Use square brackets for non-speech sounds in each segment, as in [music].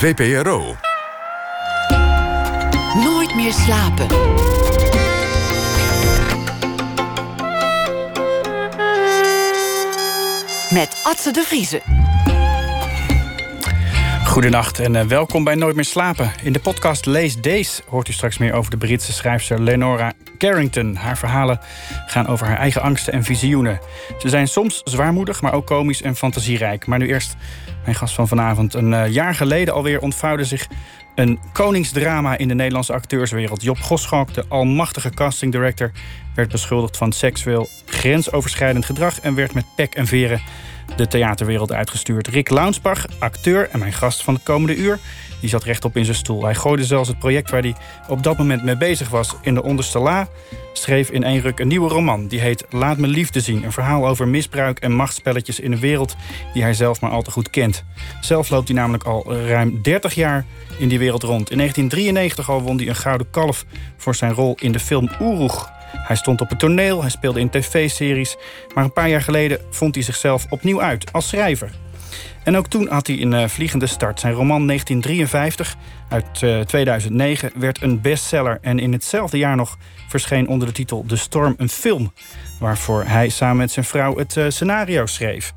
VPRO. Nooit meer slapen. Met Atze de Vriezen. Goedenacht en uh, welkom bij Nooit meer slapen. In de podcast Lees Days hoort u straks meer over de Britse schrijfster Lenora Carrington. Haar verhalen gaan over haar eigen angsten en visioenen. Ze zijn soms zwaarmoedig, maar ook komisch en fantasierijk. Maar nu eerst mijn gast van vanavond. Een uh, jaar geleden alweer ontvouwde zich een koningsdrama in de Nederlandse acteurswereld. Job Goschalk, de almachtige casting director, werd beschuldigd van seksueel grensoverschrijdend gedrag en werd met pek en veren de theaterwereld uitgestuurd. Rick Launsbach, acteur en mijn gast van het komende uur, die zat rechtop in zijn stoel. Hij gooide zelfs het project waar hij op dat moment mee bezig was in de onderste la. Schreef in één ruk een nieuwe roman. Die heet Laat me liefde zien. Een verhaal over misbruik en machtspelletjes in een wereld die hij zelf maar al te goed kent. Zelf loopt hij namelijk al ruim 30 jaar in die wereld rond. In 1993 al won hij een gouden kalf voor zijn rol in de film Oeroeg. Hij stond op het toneel, hij speelde in tv-series. Maar een paar jaar geleden vond hij zichzelf opnieuw uit als schrijver. En ook toen had hij een uh, vliegende start. Zijn roman 1953 uit uh, 2009 werd een bestseller. En in hetzelfde jaar nog verscheen onder de titel De Storm een film. Waarvoor hij samen met zijn vrouw het uh, scenario schreef.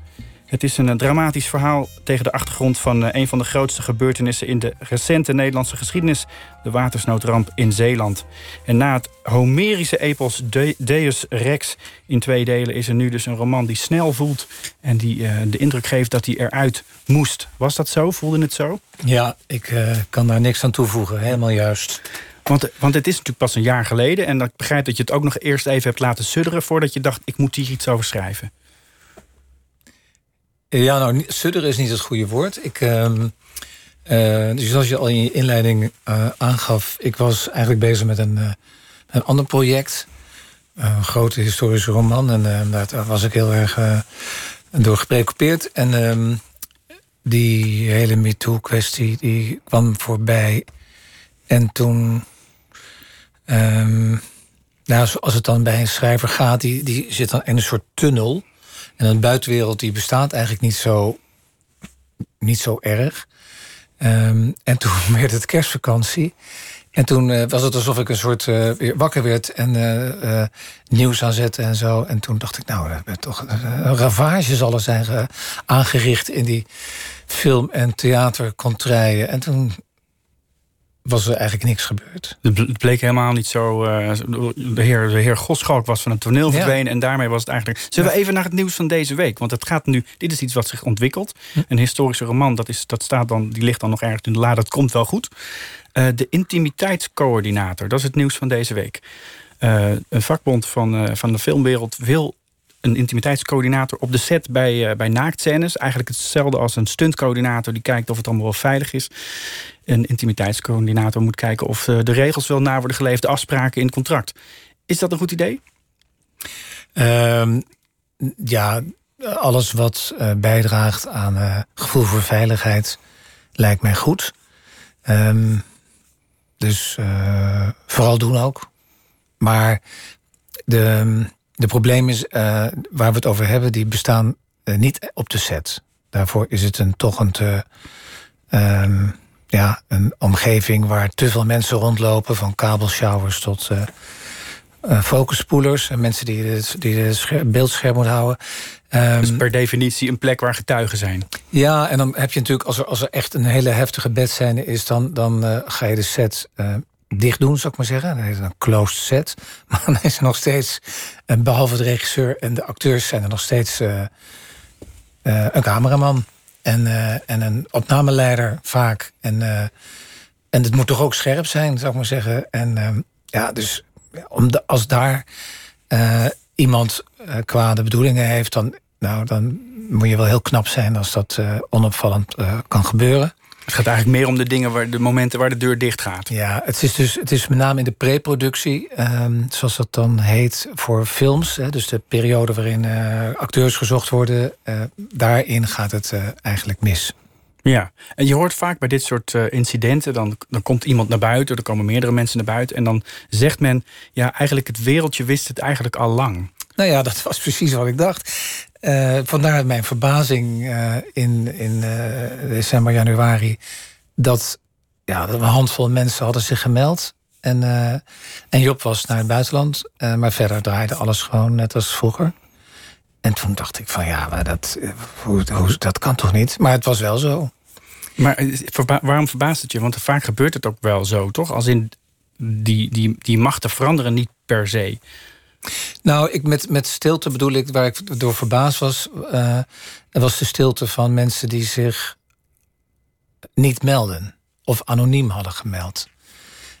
Het is een dramatisch verhaal tegen de achtergrond van een van de grootste gebeurtenissen in de recente Nederlandse geschiedenis, de watersnoodramp in Zeeland. En na het Homerische epos De Deus Rex in twee delen is er nu dus een roman die snel voelt en die uh, de indruk geeft dat hij eruit moest. Was dat zo? Voelde het zo? Ja, ik uh, kan daar niks aan toevoegen. Helemaal juist. Want, want het is natuurlijk pas een jaar geleden en ik begrijp dat je het ook nog eerst even hebt laten sudderen voordat je dacht, ik moet hier iets over schrijven. Ja, nou, sudderen is niet het goede woord. Ik, uh, uh, dus zoals je al in je inleiding uh, aangaf, ik was eigenlijk bezig met een, uh, een ander project. Een grote historische roman. En daar was ik heel erg door gepreoccupeerd. En ehm, die hele MeToo-kwestie die kwam voorbij. En toen. Um, nou, als het dan bij een schrijver gaat, die, die zit dan in een soort tunnel. En een buitenwereld die bestaat eigenlijk niet zo, niet zo erg. Um, en toen [laughs] werd het kerstvakantie. En toen uh, was het alsof ik een soort uh, weer wakker werd en uh, nieuws aanzette en zo. En toen dacht ik, nou, er toch een ravage zal er zijn aangericht in die film- en theatercontrijen. En toen was er eigenlijk niks gebeurd. Het bleek helemaal niet zo. Uh, de, heer, de heer Goschalk was van het toneel verdwenen. Ja. En daarmee was het eigenlijk. Zullen we even naar het nieuws van deze week? Want het gaat nu. Dit is iets wat zich ontwikkelt. Hm. Een historische roman, dat, is, dat staat dan, die ligt dan nog ergens in de la. Dat komt wel goed. Uh, de intimiteitscoördinator, dat is het nieuws van deze week. Uh, een vakbond van, van de filmwereld wil een intimiteitscoördinator op de set bij, uh, bij naaktscènes. Eigenlijk hetzelfde als een stuntcoördinator die kijkt of het allemaal wel veilig is. Een intimiteitscoördinator moet kijken of uh, de regels wel na worden geleefd, de afspraken in het contract. Is dat een goed idee? Um, ja, alles wat uh, bijdraagt aan gevoel voor veiligheid lijkt mij goed. Um, dus vooral doen ook. Maar de de probleem is, uh, waar we het over hebben, die bestaan uh, niet op de set. Daarvoor is het een, toch een, te, uh, ja, een omgeving waar te veel mensen rondlopen, van kabelshowers tot uh, focusspoelers en mensen die het, die beeldscherm moeten houden. Um, dus per definitie een plek waar getuigen zijn. Ja, en dan heb je natuurlijk, als er, als er echt een hele heftige bedscène is, dan, dan ga je de set dicht doen, zou ik maar zeggen. Dat is een closed set. [laughs] Maar dan is er nog steeds, behalve de regisseur en de acteurs, zijn er nog steeds uh, uh, een cameraman en, uh, en een opnameleider vaak. En, en het moet toch ook scherp zijn, zou ik maar zeggen. En ehm, ja, dus om de, als daar iemand kwade bedoelingen heeft, dan, nou, dan moet je wel heel knap zijn als dat onopvallend kan gebeuren. Het gaat eigenlijk meer om de dingen waar de momenten waar de deur dicht gaat. Ja, het is dus het is met name in de preproductie, um, zoals dat dan heet voor films. Hè, dus de periode waarin uh, acteurs gezocht worden, uh, daarin gaat het uh, eigenlijk mis. Ja, en je hoort vaak bij dit soort incidenten, dan, dan komt iemand naar buiten, er komen meerdere mensen naar buiten, en dan zegt men, ja, eigenlijk het wereldje wist het eigenlijk al lang. Nou ja, dat was precies wat ik dacht. Uh, vandaar mijn verbazing uh, in, in uh, december, januari. dat, ja, dat een handvol mensen hadden zich gemeld. En, en Job was naar het buitenland. Maar verder draaide alles gewoon net als vroeger. En toen dacht ik van ja, maar dat, hoe, dat kan toch niet? Maar het was wel zo. Maar waarom verbaast het je? Want vaak gebeurt het ook wel zo, toch? Als in die, die, die machten veranderen niet per se. Nou, ik met, met stilte bedoel ik, waar ik door verbaasd was, uh, was de stilte van mensen die zich niet melden of anoniem hadden gemeld.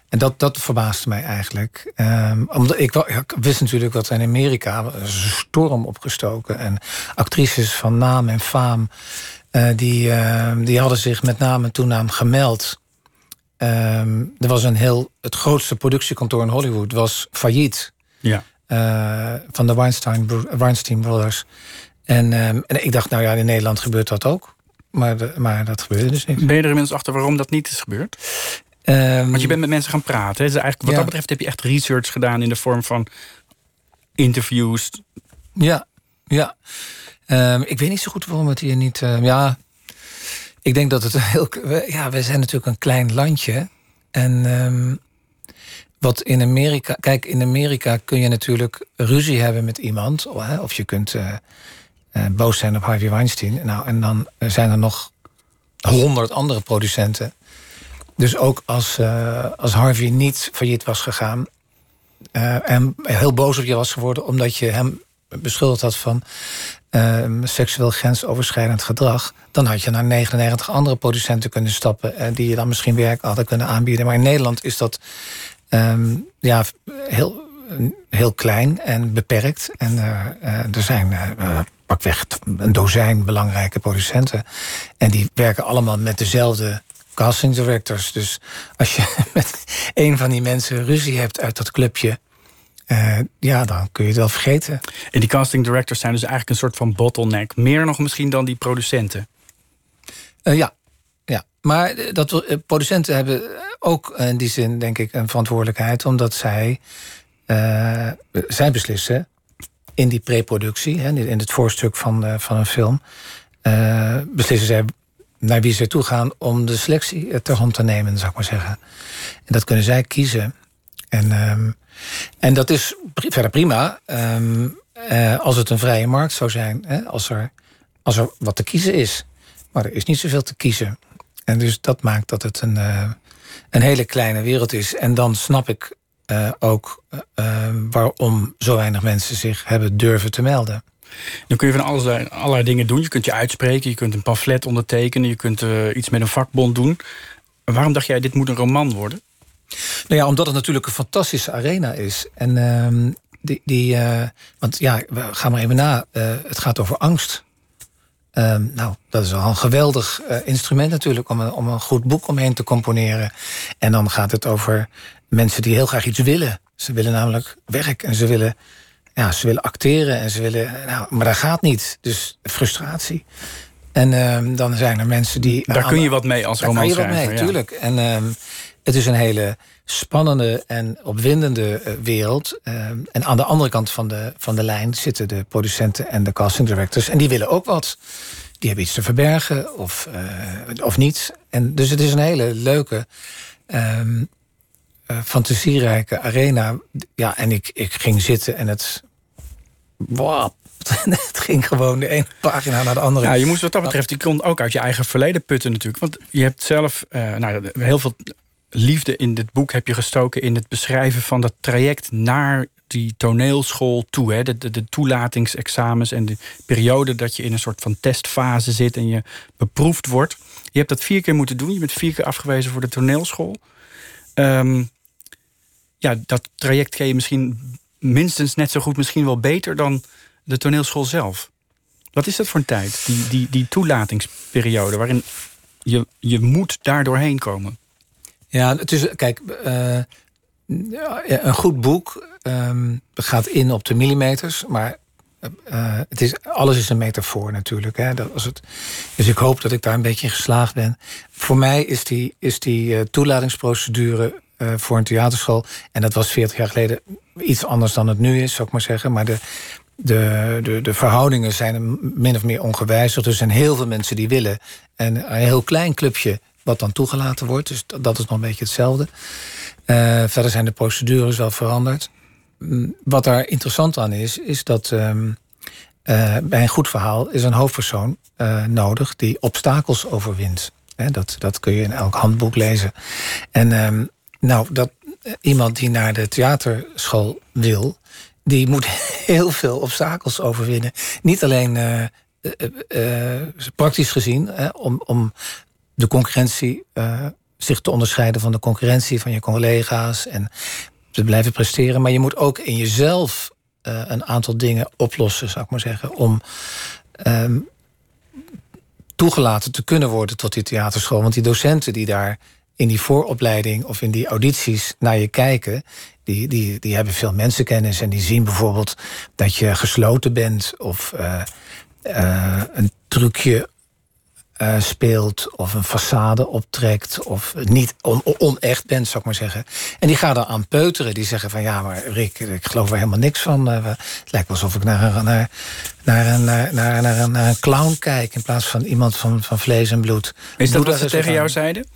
En dat, dat verbaasde mij eigenlijk. Um, omdat ik, wist natuurlijk dat in Amerika een storm opgestoken. En actrices van naam en faam, uh, die, uh, die hadden zich met naam en toenaam gemeld. Um, er was een heel, het grootste productiekantoor in Hollywood was failliet. Ja. Uh, van de Weinstein, Weinstein Brothers. En, um, en ik dacht, nou ja, in Nederland gebeurt dat ook. Maar, de, maar dat gebeurde dus niet. Ben je er inmiddels achter waarom dat niet is gebeurd? Um, Want je bent met mensen gaan praten. Dus eigenlijk, wat ja. dat betreft heb je echt research gedaan in de vorm van interviews. Ja, ja. Um, ik weet niet zo goed waarom het hier niet. Uh, ja, ik denk dat het [laughs] heel. Ja, we zijn natuurlijk een klein landje. En um, wat in Amerika. Kijk, in Amerika kun je natuurlijk ruzie hebben met iemand. Of je kunt uh, uh, boos zijn op Harvey Weinstein. Nou, en dan zijn er nog honderd andere producenten. Dus ook als, als Harvey niet failliet was gegaan. en heel boos op je was geworden omdat je hem beschuldigd had van uh, seksueel grensoverschrijdend gedrag, dan had je naar 99 andere producenten kunnen stappen die je dan misschien werk hadden kunnen aanbieden. Maar in Nederland is dat um, ja, heel, heel klein en beperkt. En uh, er zijn pakweg een dozijn belangrijke producenten. En die werken allemaal met dezelfde casting directors. Dus als je [laughs] met een van die mensen ruzie hebt uit dat clubje uh, ja, dan kun je het wel vergeten. En die casting directors zijn dus eigenlijk een soort van bottleneck. Meer nog misschien dan die producenten. Uh, ja. Maar dat, uh, producenten hebben ook in die zin, denk ik, een verantwoordelijkheid. Omdat zij, zij beslissen in die preproductie, in het voorstuk van, van een film... beslissen zij naar wie ze toe gaan om de selectie ter hand te nemen, zou ik maar zeggen. En dat kunnen zij kiezen. En... Um, en dat is verder prima uh, als het een vrije markt zou zijn. Hè? Als, er, als er wat te kiezen is. Maar er is niet zoveel te kiezen. En dus dat maakt dat het een, uh, een hele kleine wereld is. En dan snap ik uh, ook waarom zo weinig mensen zich hebben durven te melden. Dan kun je van alles, allerlei dingen doen. Je kunt je uitspreken, je kunt een pamflet ondertekenen... je kunt iets met een vakbond doen. Waarom dacht jij, dit moet een roman worden? Nou ja, omdat het natuurlijk een fantastische arena is. En uh, die, die want ja, we gaan maar even na. Het gaat over angst. Uh, nou, dat is wel een geweldig uh, instrument natuurlijk om een, om een goed boek omheen te componeren. En dan gaat het over mensen die heel graag iets willen. Ze willen namelijk werk en ze willen, ja, ze willen acteren en ze willen, nou, maar dat gaat niet. Dus frustratie. En uh, dan zijn er mensen die. Daar kun je wat mee als romanschrijver. Daar kun je wat mee, natuurlijk. En ehm, het is een hele spannende en opwindende uh, wereld. Uh, en aan de andere kant van de, van de lijn zitten de producenten en de casting directors. En die willen ook wat. Die hebben iets te verbergen of, uh, of niet. En dus het is een hele leuke, um, fantasierijke arena. Ja, en ik, ik ging zitten en het. Wow, [laughs] het ging gewoon de ene pagina naar de andere. Ja, je moest wat dat betreft, je kon ook uit je eigen verleden putten natuurlijk. Want je hebt zelf nou, heel veel liefde in dit boek heb je gestoken in het beschrijven van dat traject naar die toneelschool toe. Hè? De, de, toelatingsexamens en de periode dat je in een soort van testfase zit en je beproefd wordt. Je hebt dat vier keer moeten doen. Je bent vier keer afgewezen voor de toneelschool. Um, ja, dat traject ken je misschien minstens net zo goed, misschien wel beter dan de toneelschool zelf. Wat is dat voor een tijd, die, die, die toelatingsperiode, waarin je, je moet daar doorheen komen? Ja, het is, kijk, uh, een goed boek um, gaat in op de millimeters, maar uh, het is, alles is een metafoor natuurlijk. Hè? Dat was het. Dus ik hoop dat ik daar een beetje in geslaagd ben. Voor mij is die, is die uh, toelatingsprocedure voor een theaterschool, en dat was 40 jaar geleden iets anders dan het nu is, zou ik maar zeggen. Maar de, de, de, de verhoudingen zijn min of meer ongewijzigd. Er zijn heel veel mensen die willen. En een heel klein clubje wat dan toegelaten wordt. Dus dat is nog een beetje hetzelfde. Uh, verder zijn de procedures wel veranderd. Mm, wat daar interessant aan is, is dat um, uh, bij een goed verhaal is een hoofdpersoon uh, nodig die obstakels overwint. He, dat, dat kun je in elk handboek lezen. En um, nou, dat, iemand die naar de theaterschool wil, die moet [laughs] heel veel obstakels overwinnen. Niet alleen praktisch gezien, om, om de concurrentie, zich te onderscheiden van de concurrentie van je collega's en te blijven presteren. Maar je moet ook in jezelf een aantal dingen oplossen, zou ik maar zeggen, om um, toegelaten te kunnen worden tot die theaterschool. Want die docenten die daar in die vooropleiding of in die audities naar je kijken, die, die, die hebben veel mensenkennis en die zien bijvoorbeeld dat je gesloten bent of uh, een trucje uh, speelt of een façade optrekt of niet on, onecht bent, zou ik maar zeggen. En die gaan dan aan peuteren. Die zeggen van ja, maar Rick, ik geloof er helemaal niks van. het lijkt wel alsof ik naar, naar, naar, naar, naar, naar, naar, naar een clown kijk in plaats van iemand van, van vlees en bloed. Is dat wat ze tegen jou zeiden?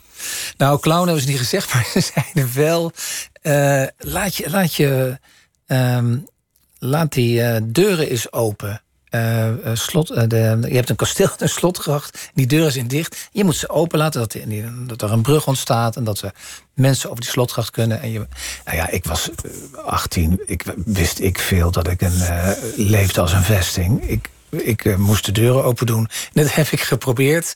Nou, clown hebben ze niet gezegd, [laughs] maar ze zeiden wel... Uh, laat je, laat je um, laat die uh, deuren eens open. Uh, slot, de, je hebt een kasteel, een slotgracht. Die deuren zijn dicht. Je moet ze open laten, dat, dat er een brug ontstaat... en dat er mensen over die slotgracht kunnen. En je, nou ja, ik was 18. Ik wist ik veel dat ik een, leefde als een vesting. Ik ik uh, moest de deuren open doen. dat heb ik geprobeerd.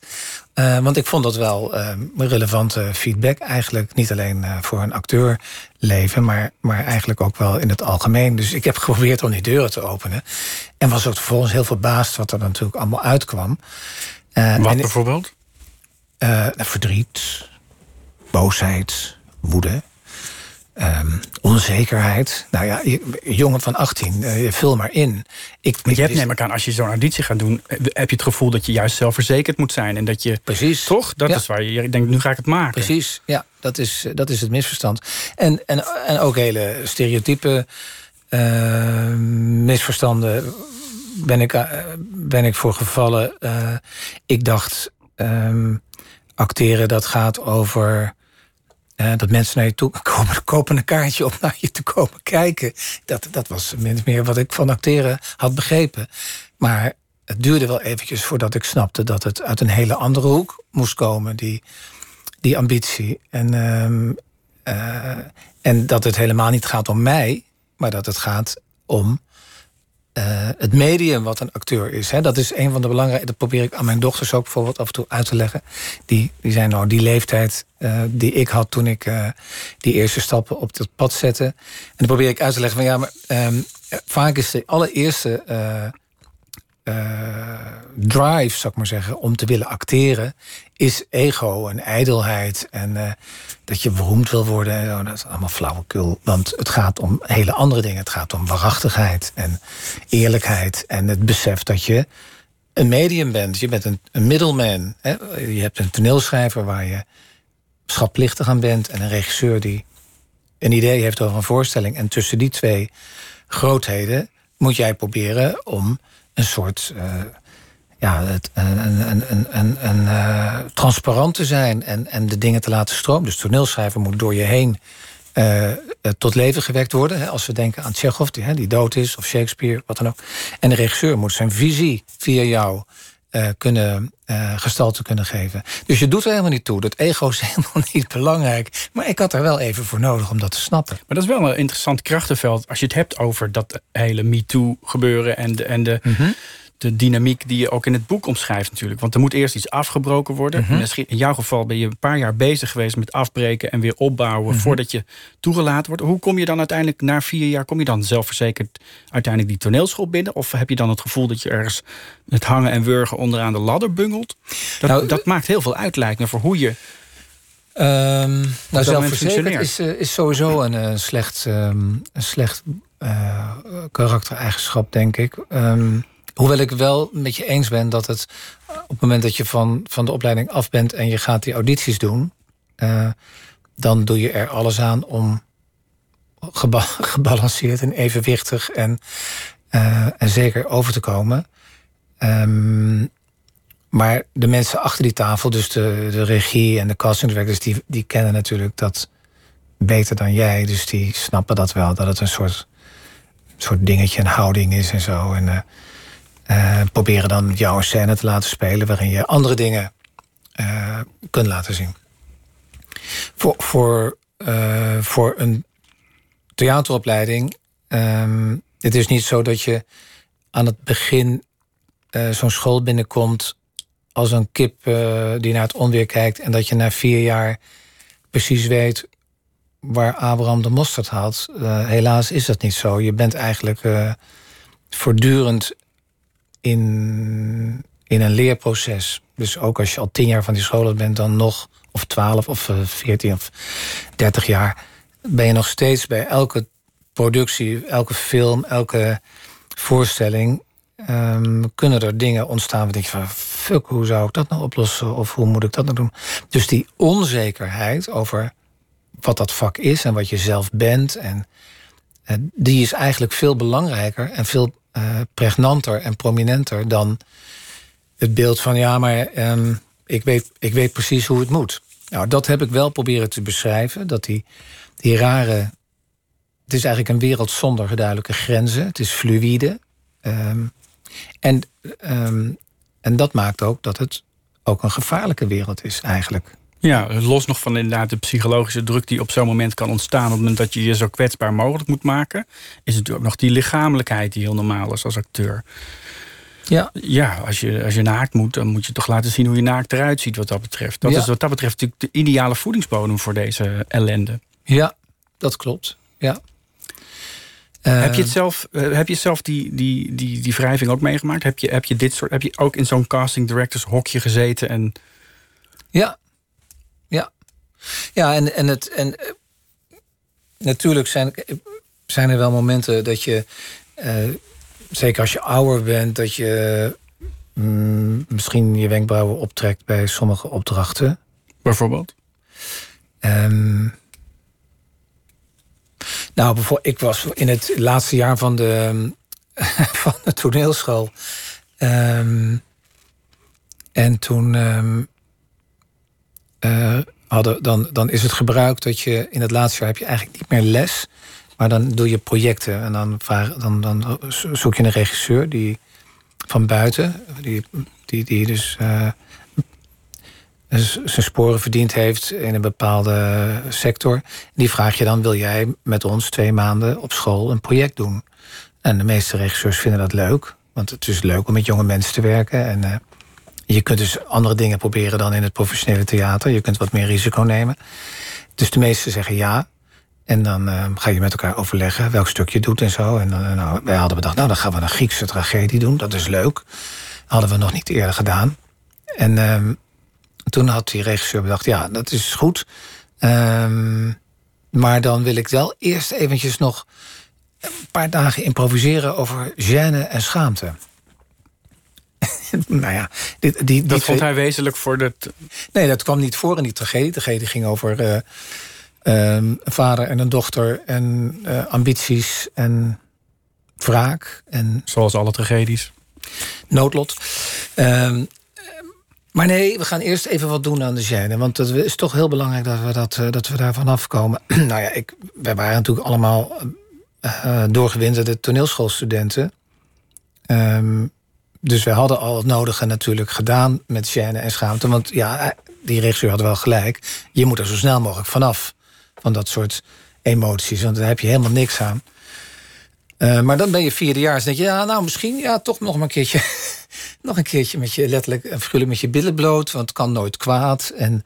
Uh, want ik vond dat wel uh, relevante feedback. Eigenlijk niet alleen voor een acteur leven, maar, maar eigenlijk ook wel in het algemeen. Dus ik heb geprobeerd om die deuren te openen. En was ook vervolgens heel verbaasd wat er natuurlijk allemaal uitkwam. wat en, bijvoorbeeld? verdriet, boosheid, woede. Um, onzekerheid. Nou ja, jongen van 18, uh, vul maar in. Ik, maar je hebt, neem ik aan, als je zo'n auditie gaat doen... Eh, heb je het gevoel dat je juist zelfverzekerd moet zijn. En dat je, Precies. Toch? Dat is waar je denkt, nu ga ik het maken. Precies, ja. Dat is, dat is het misverstand. En, en, en ook hele stereotype uh, misverstanden ben ik, uh, ben ik voor gevallen. Ik dacht, um, acteren dat gaat over uh, dat mensen naar je toe komen, [laughs] kopen een kaartje om naar je te komen kijken. Dat, dat was min meer wat ik van acteren had begrepen. Maar het duurde wel eventjes voordat ik snapte dat het uit een hele andere hoek moest komen, die, die ambitie. En, uh, en dat het helemaal niet gaat om mij, maar dat het gaat om uh, het medium wat een acteur is. Hè, dat is een van de belangrijke. Dat probeer ik aan mijn dochters ook bijvoorbeeld af en toe uit te leggen. Die, die zijn nou die leeftijd uh, die ik had toen ik uh, die eerste stappen op het pad zette. En dan probeer ik uit te leggen van ja, maar um, vaak is de allereerste drive, zou ik maar zeggen, om te willen acteren, is ego en ijdelheid. En uh, dat je beroemd wil worden. Dat is allemaal flauwekul. Want het gaat om hele andere dingen. Het gaat om waarachtigheid en eerlijkheid. En het besef dat je een medium bent. Je bent een, een middleman. Hè? Je hebt een toneelschrijver waar je schatplichtig aan bent. En een regisseur die een idee heeft over een voorstelling. En tussen die twee grootheden moet jij proberen om een soort. Uh, ja, het, een, een, een, een, een uh, transparant te zijn en, en de dingen te laten stromen. Dus toneelschrijver moet door je heen uh, tot leven gewekt worden. Hè, als we denken aan Tsjechov, die, hè, die dood is, of Shakespeare, wat dan ook. En de regisseur moet zijn visie via jou uh, kunnen, uh, gestalte kunnen geven. Dus je doet er helemaal niet toe. Dat ego is [laughs] helemaal niet belangrijk. Maar ik had er wel even voor nodig om dat te snappen. Maar dat is wel een interessant krachtenveld als je het hebt over dat hele MeToo gebeuren en de, en de, mm -hmm de dynamiek die je ook in het boek omschrijft natuurlijk. Want er moet eerst iets afgebroken worden. Mm -hmm. Misschien in jouw geval ben je een paar jaar bezig geweest met afbreken en weer opbouwen mm -hmm. voordat je toegelaten wordt. Hoe kom je dan uiteindelijk na vier jaar, kom je dan zelfverzekerd uiteindelijk die toneelschool binnen? Of heb je dan het gevoel dat je ergens met hangen en wurgen onderaan de ladder bungelt? Dat, nou, dat maakt heel veel uit, lijkt me, voor hoe je Um, nou, zelfverzekerd is, uh, is sowieso een, uh, slecht, um, een slecht uh, karaktereigenschap, denk ik. Um, Hoewel ik wel met je eens ben dat het op het moment dat je van, van de opleiding af bent en je gaat die audities doen, uh, dan doe je er alles aan om geba [laughs] gebalanceerd en evenwichtig en, uh, en zeker over te komen. Um, maar de mensen achter die tafel, dus de, de regie en de castingdirectors, die, die kennen natuurlijk dat beter dan jij. Dus die snappen dat wel, dat het een soort, soort dingetje, een houding is en zo. En proberen dan jou een scène te laten spelen waarin je andere dingen uh, kunt laten zien. Voor, voor, uh, voor een theateropleiding, um, het is niet zo dat je aan het begin zo'n school binnenkomt als een kip die naar het onweer kijkt en dat je na vier jaar precies weet waar Abraham de mosterd. Uh, helaas is dat niet zo. Je bent eigenlijk voortdurend in, in een leerproces. Dus ook als je al tien jaar van die school bent, dan nog, of twaalf of eh, veertien of dertig jaar, ben je nog steeds bij elke productie, elke film, elke voorstelling. Um, kunnen er dingen ontstaan waar je van fuck, hoe zou ik dat nou oplossen? Of hoe moet ik dat nou doen? Dus die onzekerheid over wat dat vak is en wat je zelf bent. En, en die is eigenlijk veel belangrijker en veel uh, pregnanter en prominenter dan het beeld van ja, maar um, ik, weet, ik weet precies hoe het moet. Nou, dat heb ik wel proberen te beschrijven. Dat die, die rare. Het is eigenlijk een wereld zonder duidelijke grenzen. Het is fluïde. Um, en, um, en dat maakt ook dat het ook een gevaarlijke wereld is, eigenlijk. Ja, los nog van inderdaad de psychologische druk die op zo'n moment kan ontstaan. op het moment dat je je zo kwetsbaar mogelijk moet maken. is natuurlijk ook nog die lichamelijkheid die heel normaal is als acteur. Ja, ja als, je, als je naakt moet, dan moet je toch laten zien hoe je naakt eruit ziet wat dat betreft. Dat Ja. is wat dat betreft natuurlijk de ideale voedingsbodem voor deze ellende. ja dat klopt. Ja. heb je Eh, het zelf, eh, heb je zelf die, die, die, die wrijving ook meegemaakt? Heb je, heb je dit soort, heb je ook in zo'n casting directors hokje gezeten en. Ja. Ja, en, en, het, en eh, natuurlijk zijn, zijn er wel momenten dat je, eh, zeker als je ouder bent, dat je mm, misschien je wenkbrauwen optrekt bij sommige opdrachten. bijvoorbeeld? Ehm, nou, bijvoorbeeld, ik was in het laatste jaar van de, [laughs] van de toneelschool. Ehm, en toen ehm, eh, hadden, dan, dan is het gebruik dat je in het laatste jaar heb je eigenlijk niet meer les. Maar dan doe je projecten. En dan, dan, dan zoek je een regisseur die van buiten, die, die, die dus eh, zijn sporen verdiend heeft in een bepaalde sector. Die vraag je dan: wil jij met ons twee maanden op school een project doen? En de meeste regisseurs vinden dat leuk, want het is leuk om met jonge mensen te werken. En eh, je kunt dus andere dingen proberen dan in het professionele theater. Je kunt wat meer risico nemen. Dus de meesten zeggen ja. En dan eh, ga je met elkaar overleggen welk stuk je doet en zo. En dan, nou, wij hadden bedacht, nou dan gaan we een Griekse tragedie doen. Dat is leuk. Hadden we nog niet eerder gedaan. En ehm, toen had die regisseur bedacht, ja, dat is goed. Ehm, maar dan wil ik wel eerst eventjes nog een paar dagen improviseren over gêne en schaamte. [laughs] nou ja, dit, die, die Dat vond hij wezenlijk voor de. Nee, dat kwam niet voor in die tragedie. De tragedie ging over eh, ehm, een vader en een dochter en eh, ambities en wraak en Zoals alle tragedies. noodlot. Ehm, maar nee, we gaan eerst even wat doen aan de gêne. Want het is toch heel belangrijk dat we, dat, eh, dat we daar vanaf komen. [clears throat] nou ja, ik, wij waren natuurlijk allemaal doorgewinterde toneelschoolstudenten. Ehm, dus we hadden al het nodige natuurlijk gedaan met gêne en schaamte. Want ja, eh, die regisseur had wel gelijk. Je moet er zo snel mogelijk vanaf. Van dat soort emoties. Want daar heb je helemaal niks aan. Eh, maar dan ben je vierdejaars. Denk je, ja, nou misschien ja, toch nog een keertje. [laughs] nog een keertje met je letterlijk en figuurlijk met je billen bloot. Want het kan nooit kwaad. En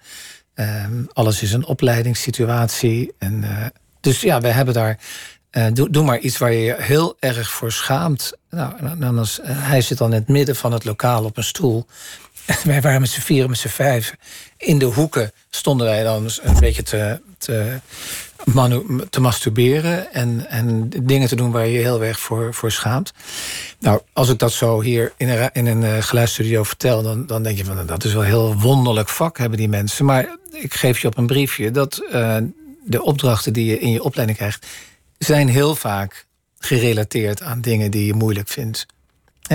ehm, alles is een opleidingssituatie. En, eh, dus ja, we hebben daar. Eh, doe, doe maar iets waar je je heel erg voor schaamt. Nou, en dan is, eh, hij zit dan in het midden van het lokaal op een stoel. [laughs] wij waren met z'n vieren, met z'n vijf. In de hoeken stonden wij dan een beetje te, te, manu- te masturberen. En, en dingen te doen waar je heel erg voor, voor schaamt. Nou, als ik dat zo hier in een, in een eh, geluidsstudio vertel... Dan, dan denk je van, nou, dat is wel heel wonderlijk vak hebben die mensen. Maar ik geef je op een briefje dat de opdrachten die je in je opleiding krijgt... zijn heel vaak gerelateerd aan dingen die je moeilijk vindt.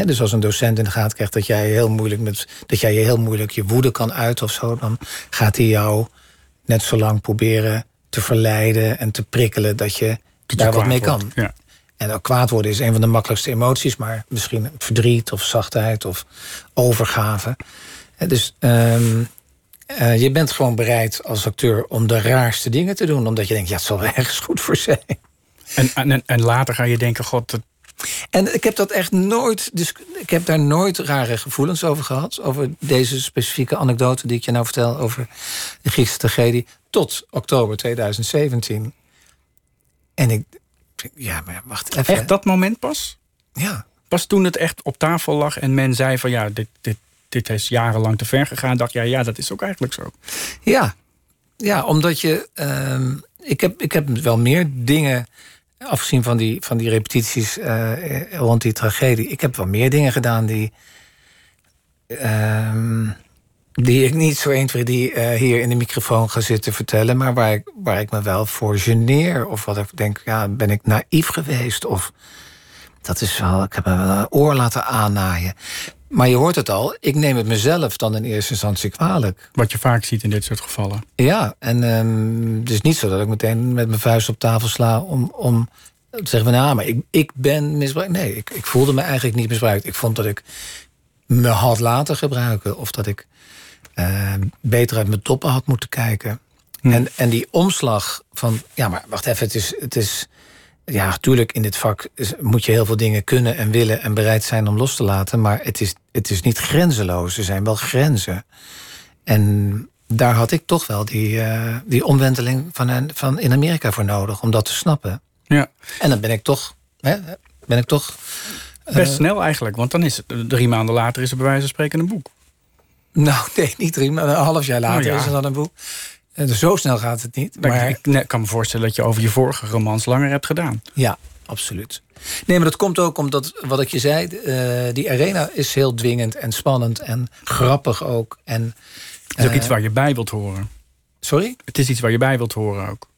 Dus als een docent in de gaten krijgt dat jij heel moeilijk met dat jij je heel moeilijk je woede kan uiten of zo, dan gaat hij jou net zo lang proberen te verleiden en te prikkelen dat je Dat je daar wat mee wordt. kan. Ja. En ook kwaad worden is een van de makkelijkste emoties, maar misschien verdriet of zachtheid of overgave. Dus ehm, eh, je bent gewoon bereid als acteur om de raarste dingen te doen, omdat je denkt, ja, het zal wel ergens goed voor zijn. En, en, en later ga je denken, god, dat- En ik heb dat echt nooit, dus ik heb daar nooit rare gevoelens over gehad. Over deze specifieke anekdote die ik je nou vertel over de Griekse tragedie. Tot oktober 2017. En ik, ja, maar wacht even. echt dat moment pas? Ja, Pas toen het echt op tafel lag en men zei van ja, dit, dit, dit is jarenlang te ver gegaan, dacht jij, ja, dat is ook eigenlijk zo. ja. Ja, omdat je. ehm, ik, heb, ik heb wel meer dingen. Afgezien van die, van die repetities eh, rond die tragedie. Ik heb wel meer dingen gedaan die. ehm, die ik niet zo 1, 2, 3 eh, hier in de microfoon ga zitten vertellen. Maar waar ik, waar ik me wel voor geneer. Of wat ik denk, ja, ben ik naïef geweest? Of dat is wel. Ik heb me wel een oor laten aannaaien. Maar je hoort het al, ik neem het mezelf dan in eerste instantie kwalijk. Wat je vaak ziet in dit soort gevallen. Ja, en ehm, het is niet zo dat ik meteen met mijn vuist op tafel sla om, om te zeggen van ja, maar ik, ik ben misbruikt. Nee, ik, ik voelde me eigenlijk niet misbruikt. Ik vond dat ik me had laten gebruiken of dat ik eh, beter uit mijn toppen had moeten kijken. En, en die omslag van ja, maar wacht even, het is. Het is ja, natuurlijk in dit vak is- moet je heel veel dingen kunnen en willen en bereid zijn om los te laten. Maar het is, het is niet grenzeloos. Er zijn wel grenzen. En daar had ik toch wel die, eh, die omwenteling van, van in Amerika voor nodig om dat te snappen. Ja, En dan ben ik toch, hè, ben ik toch. best snel eigenlijk, want dan is het drie maanden later is er bij wijze van spreken een boek. Nou, [laughs] nee, niet drie, maar een half jaar later Oh, ja. is er dan een boek. Zo snel gaat het niet. Maar Maar ik kan me voorstellen dat je over je vorige romans langer hebt gedaan. Ja, absoluut. Nee, maar dat komt ook omdat, wat ik je zei, eh, die arena is heel dwingend en spannend en grappig ook. En, Het is ook eh, iets waar je bij wilt horen. Sorry? Het is iets waar je bij wilt horen ook.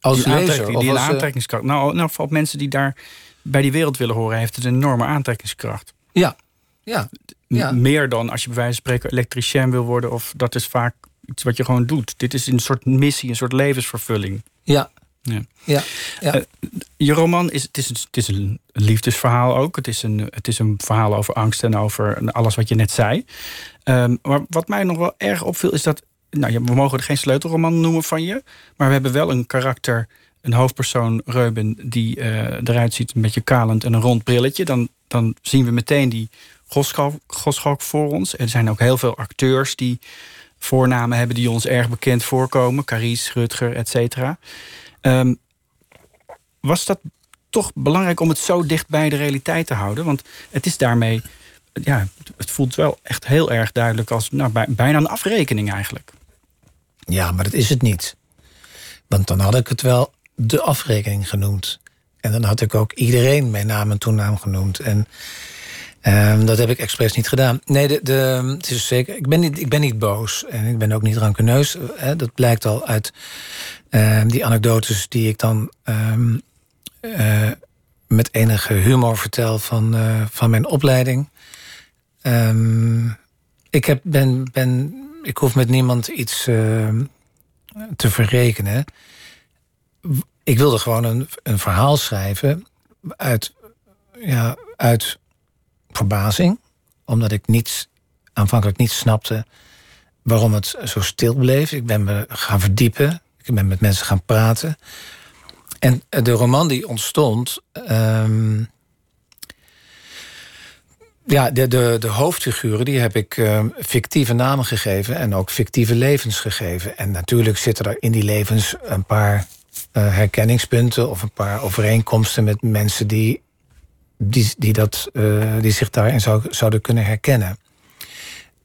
Als die lezer? aantrekking- die als, eh, aantrekkingskracht. Nou, nou, voor mensen die daar bij die wereld willen horen, heeft het een enorme aantrekkingskracht. ja, ja, Ja. Meer dan als je bij wijze van spreken elektricien wil worden. Of dat is vaak iets wat je gewoon doet. Dit is een soort missie, een soort levensvervulling. ja, Ja. ja. ja. Eh, Je roman is, het is, een, het is een liefdesverhaal ook. Het is, een, het is een verhaal over angst en over alles wat je net zei. Ehm, maar wat mij nog wel erg opviel is dat... Nou, ja, we mogen er geen sleutelroman noemen van je. Maar we hebben wel een karakter, een hoofdpersoon, Reuben... die eh, eruit ziet een beetje kalend en een rond brilletje. Dan, dan zien we meteen die goschalk, goschalk voor ons. Er zijn ook heel veel acteurs die voornamen hebben... die ons erg bekend voorkomen. Carice, Rutger, et cetera. Ehm, was dat toch belangrijk om het zo dicht bij de realiteit te houden? Want het is daarmee, ja, het voelt wel echt heel erg duidelijk als nou, bij- bijna een afrekening eigenlijk. Ja, maar dat is het niet. Want dan had ik het wel de afrekening genoemd. En dan had ik ook iedereen mijn naam en toenaam genoemd. En ehm, dat heb ik expres niet gedaan. Nee, de, de, het is zeker. Ik ben, niet, ik ben niet boos en ik ben ook niet rankeneus. Hè, dat blijkt al uit ehm, die anekdotes die ik dan ehm, eh, met enige humor vertel van, eh, van mijn opleiding. Ik, heb, ben, ben, ik hoef met niemand iets te verrekenen. Ik wilde gewoon een, een verhaal schrijven uit, ja, uit verbazing. Omdat ik niet, aanvankelijk niet snapte waarom het zo stil bleef. Ik ben me gaan verdiepen. Ik ben met mensen gaan praten. En de roman die ontstond. ehm, ja, de, de, de hoofdfiguren die heb ik eh, fictieve namen gegeven en ook fictieve levens gegeven. En natuurlijk zitten er in die levens een paar eh, herkenningspunten of een paar overeenkomsten met mensen die, die, die, dat, eh, die zich daarin zou, zouden kunnen herkennen.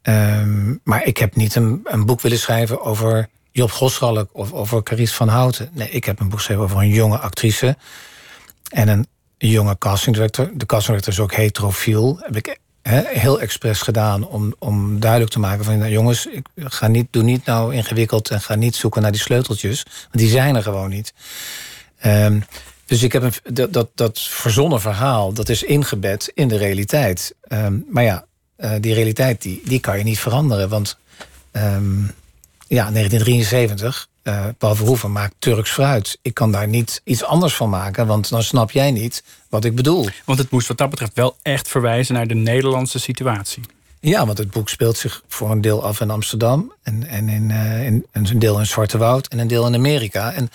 Ehm, maar ik heb niet een, een boek willen schrijven over Job Goschalk of over Carice van Houten. Nee, ik heb een boek geschreven over een jonge actrice en een jonge castingdirector. De castingdirector is ook heterofiel. Heb ik heel expres gedaan om, om duidelijk te maken van... Nou, jongens, ik ga niet, doe niet nou ingewikkeld en ga niet zoeken naar die sleuteltjes. Want die zijn er gewoon niet. Ehm, Dus ik heb een, dat, dat, dat verzonnen verhaal, dat is ingebed in de realiteit. Ehm, maar ja, uh, die realiteit die, die kan je niet veranderen. Want um, ja, 1973, uh, Paul Verhoeven maakt Turks fruit. Ik kan daar niet iets anders van maken, want dan snap jij niet wat ik bedoel. Want het moest wat dat betreft wel echt verwijzen naar de Nederlandse situatie. Ja, want het boek speelt zich voor een deel af in Amsterdam. En, en in, uh, in, een deel in Zwarte Woud en een deel in Amerika. En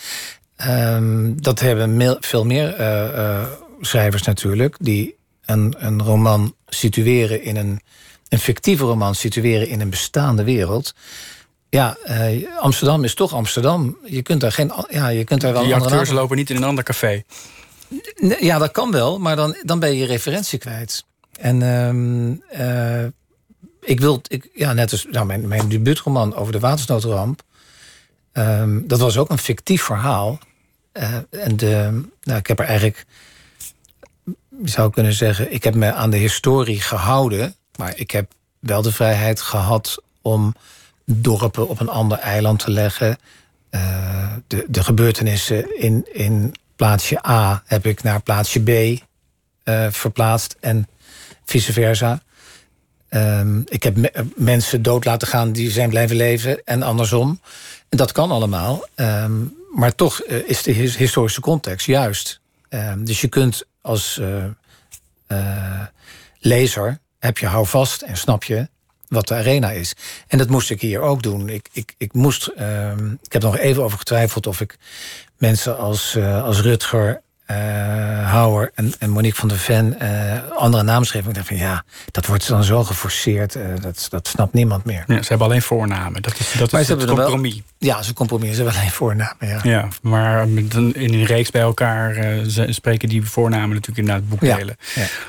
um, dat hebben veel meer uh, schrijvers natuurlijk. Die een, een roman situeren in een, een fictieve roman situeren in een bestaande wereld. Ja, uh, Amsterdam is toch Amsterdam. Je kunt daar geen. Ja, je kunt daar wel. Die acteurs lopen niet in een ander café. Ja, dat kan wel, maar dan, dan ben je je referentie kwijt. En uh, ik wil, ik, ja, net als nou, mijn, mijn debuutroman over de watersnoodramp. Um, dat was ook een fictief verhaal. Uh, en nou, ik heb er eigenlijk, zou kunnen zeggen, ik heb me aan de historie gehouden. Maar ik heb wel de vrijheid gehad om dorpen op een ander eiland te leggen. Uh, de, de gebeurtenissen in, in plaatsje A heb ik naar plaatsje B uh, verplaatst en vice versa. Um, ik heb me mensen dood laten gaan die zijn blijven leven en andersom. En dat kan allemaal. Um, maar toch uh, is de historische context juist. Um, dus je kunt als uh, lezer heb je houvast en snap je wat de arena is. En dat moest ik hier ook doen. Ik, ik, ik moest. Uh, ik heb nog even over getwijfeld of ik mensen als, als Rutger. Uh, Hauer en, en Monique van der Ven uh, andere namen schreven. Ik dacht van ja, dat wordt dan zo geforceerd. dat, dat snapt niemand meer. Ja, ze hebben alleen voornamen. Dat is, dat maar is het compromis. Wel, ja, ze compromis. Ze hebben alleen voornamen. Ja, ja maar in een reeks bij elkaar spreken die voornamen natuurlijk inderdaad het boek ja, delen.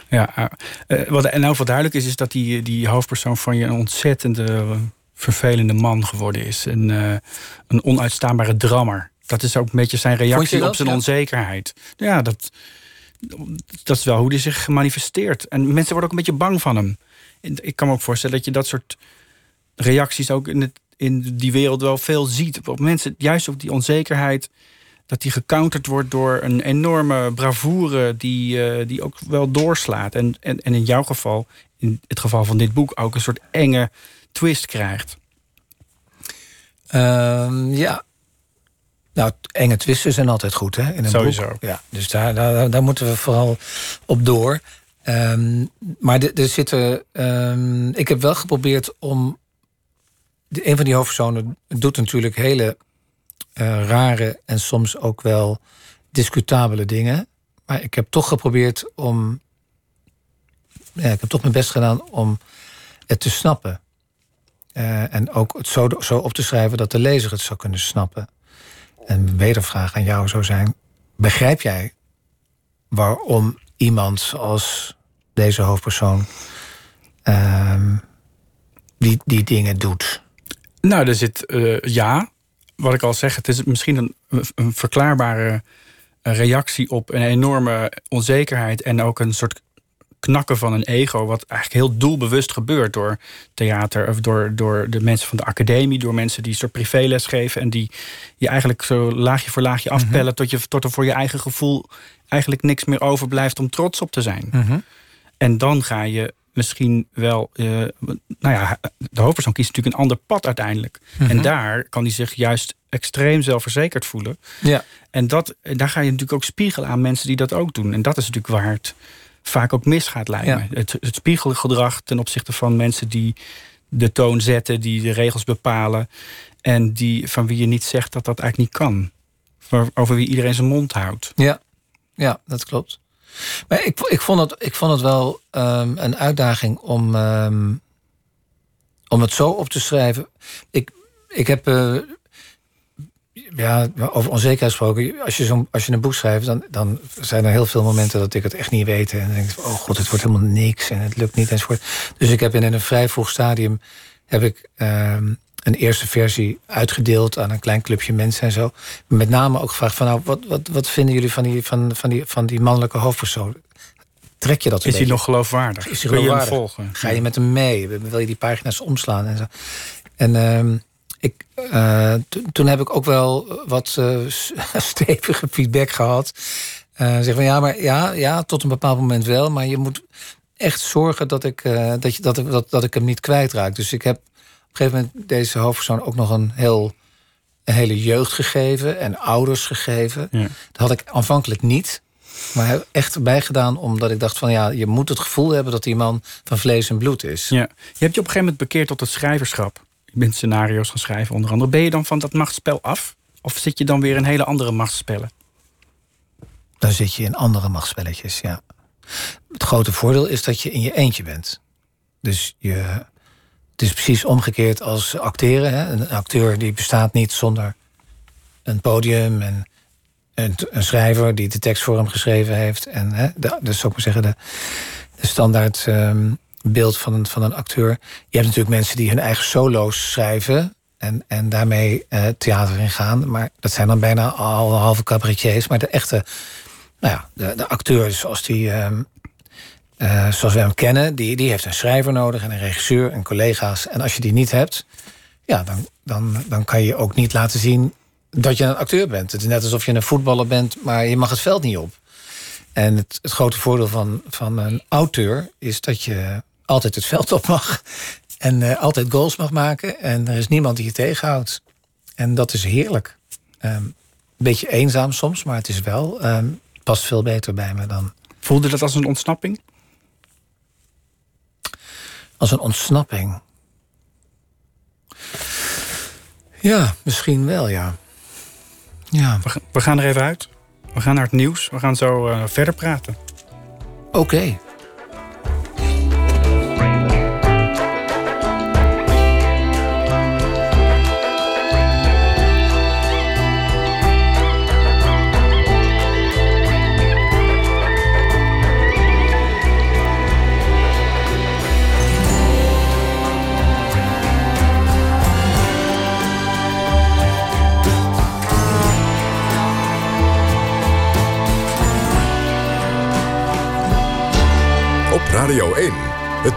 Ja. ja wat en nou wat duidelijk is, is dat die, die hoofdpersoon van je een ontzettende vervelende man geworden is. Een, een onuitstaanbare drammer. Dat is ook een beetje zijn reactie op zijn ja? onzekerheid. Ja, dat, dat is wel hoe hij zich manifesteert. En mensen worden ook een beetje bang van hem. Ik kan me ook voorstellen dat je dat soort reacties ook in, het, in die wereld wel veel ziet. Op mensen, juist op die onzekerheid, dat die gecounterd wordt door een enorme bravoure die, uh, die ook wel doorslaat. En, en, en in jouw geval, in het geval van dit boek, ook een soort enge twist krijgt. Um, ja, nou, enge twisten zijn altijd goed, hè? In een Sowieso. Boek. Ja, dus daar, daar, daar, moeten we vooral op door. Um, maar er zitten. Um, ik heb wel geprobeerd om. De, een van die hoofdpersonen doet natuurlijk hele uh, rare en soms ook wel discutabele dingen. Maar ik heb toch geprobeerd om. Ja, ik heb toch mijn best gedaan om het te snappen. Uh, en ook het zo, zo op te schrijven dat de lezer het zou kunnen snappen. Een wedervraag aan jou zou zijn: begrijp jij waarom iemand als deze hoofdpersoon uh, die, die dingen doet? Nou, er zit uh, ja. Wat ik al zeg, het is misschien een, een verklaarbare reactie op een enorme onzekerheid en ook een soort knakken van een ego, wat eigenlijk heel doelbewust gebeurt door theater of door, door de mensen van de academie, door mensen die soort privéles geven en die je eigenlijk zo laagje voor laagje afpellen mm -hmm. tot, je, tot er voor je eigen gevoel eigenlijk niks meer overblijft om trots op te zijn. Mm -hmm. En dan ga je misschien wel, uh, nou ja, de hoofdpersoon kiest natuurlijk een ander pad uiteindelijk. Mm -hmm. En daar kan hij zich juist extreem zelfverzekerd voelen. Ja. En dat, daar ga je natuurlijk ook spiegelen aan mensen die dat ook doen. En dat is natuurlijk waar het vaak ook misgaat, lijkt Ja. me. Het, het spiegelgedrag ten opzichte van mensen die de toon zetten, die de regels bepalen. En die, van wie je niet zegt dat dat eigenlijk niet kan. Over wie iedereen zijn mond houdt. Ja, ja dat klopt. Maar ik, ik, vond, het, ik vond het wel ehm, een uitdaging om, ehm, om het zo op te schrijven. Ik, ik heb. eh, ja, over onzekerheid gesproken. Als je, zo'n als je een boek schrijft, dan, dan zijn er heel veel momenten dat ik het echt niet weet. En dan denk ik, oh god, het wordt helemaal niks en het lukt niet enzovoort. Dus ik heb in een vrij vroeg stadium heb ik ehm, een eerste versie uitgedeeld aan een klein clubje mensen en zo. Met name ook gevraagd van, nou, wat, wat, wat vinden jullie van die, van, van, die, van die mannelijke hoofdpersoon? Trek je dat Is hij nog geloofwaardig? Is hij Wil je hem geloofwaardig? volgen? Ga je met hem mee? Wil je die pagina's omslaan en zo? En ehm, ik, eh, to- toen heb ik ook wel wat eh, [laughs] stevige feedback gehad. Uh, zeggen van ja, maar ja, ja, tot een bepaald moment wel. Maar je moet echt zorgen dat ik, dat, je, dat, dat, dat ik hem niet kwijtraak. Dus ik heb op een gegeven moment deze hoofdpersoon ook nog een heel een hele jeugd gegeven en ouders gegeven. Dat had ik aanvankelijk niet. Maar heb echt bijgedaan omdat ik dacht van ja, je moet het gevoel hebben dat die man van vlees en bloed is. Ja. Je hebt je op een gegeven moment bekeerd tot het schrijverschap. Je bent scenario's gaan schrijven onder andere. Ben je dan van dat machtsspel af? Of zit je dan weer in hele andere machtsspellen? Dan zit je in andere machtsspelletjes, ja. Het grote voordeel is dat je in je eentje bent. Dus je, het is precies omgekeerd als acteren. Hè? Een acteur die bestaat niet zonder een podium en een, schrijver die de tekst voor hem geschreven heeft. En hè, de, dus zou ik maar zeggen, de, standaard um, beeld van een, van een acteur. Je hebt natuurlijk mensen die hun eigen solo's schrijven. En, en daarmee uh, theater in gaan. Maar dat zijn dan bijna al halve cabaretiers. Maar de echte, nou ja, de, de acteur zoals die. Um, uh, zoals we hem kennen, die, die heeft een schrijver nodig en een regisseur en collega's. En als je die niet hebt, ja, dan, dan, dan kan je ook niet laten zien dat je een acteur bent. Het is net alsof je een voetballer bent, maar je mag het veld niet op. En het, het grote voordeel van, van een auteur is dat je altijd het veld op mag. En uh, altijd goals mag maken. En er is niemand die je tegenhoudt. En dat is heerlijk. Um, een beetje eenzaam soms, maar het is wel um, past veel beter bij me dan. Voelde dat als een ontsnapping? Als een ontsnapping. Ja, misschien wel, ja. ja. We, gaan er even uit. We gaan naar het nieuws. We gaan zo uh, verder praten. Oké. Okay.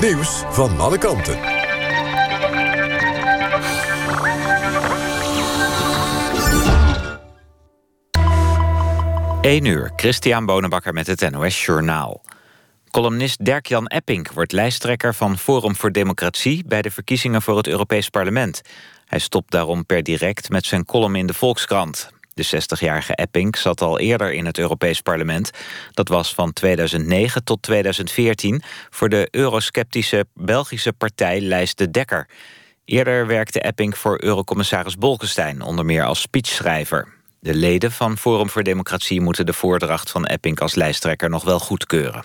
Nieuws van alle kanten. 1 uur, Christian Bonenbakker met het NOS Journaal. Columnist Dirk-Jan Epping wordt lijsttrekker van Forum voor Democratie... bij de verkiezingen voor het Europees Parlement. Hij stopt daarom per direct met zijn column in de Volkskrant. De 60-jarige Epping zat al eerder in het Europees Parlement. Dat was van 2009 tot 2014 voor de eurosceptische Belgische partij Lijst de Dekker. Eerder werkte Epping voor eurocommissaris Bolkestein, onder meer als speechschrijver. De leden van Forum voor Democratie moeten de voordracht van Epping als lijsttrekker nog wel goedkeuren.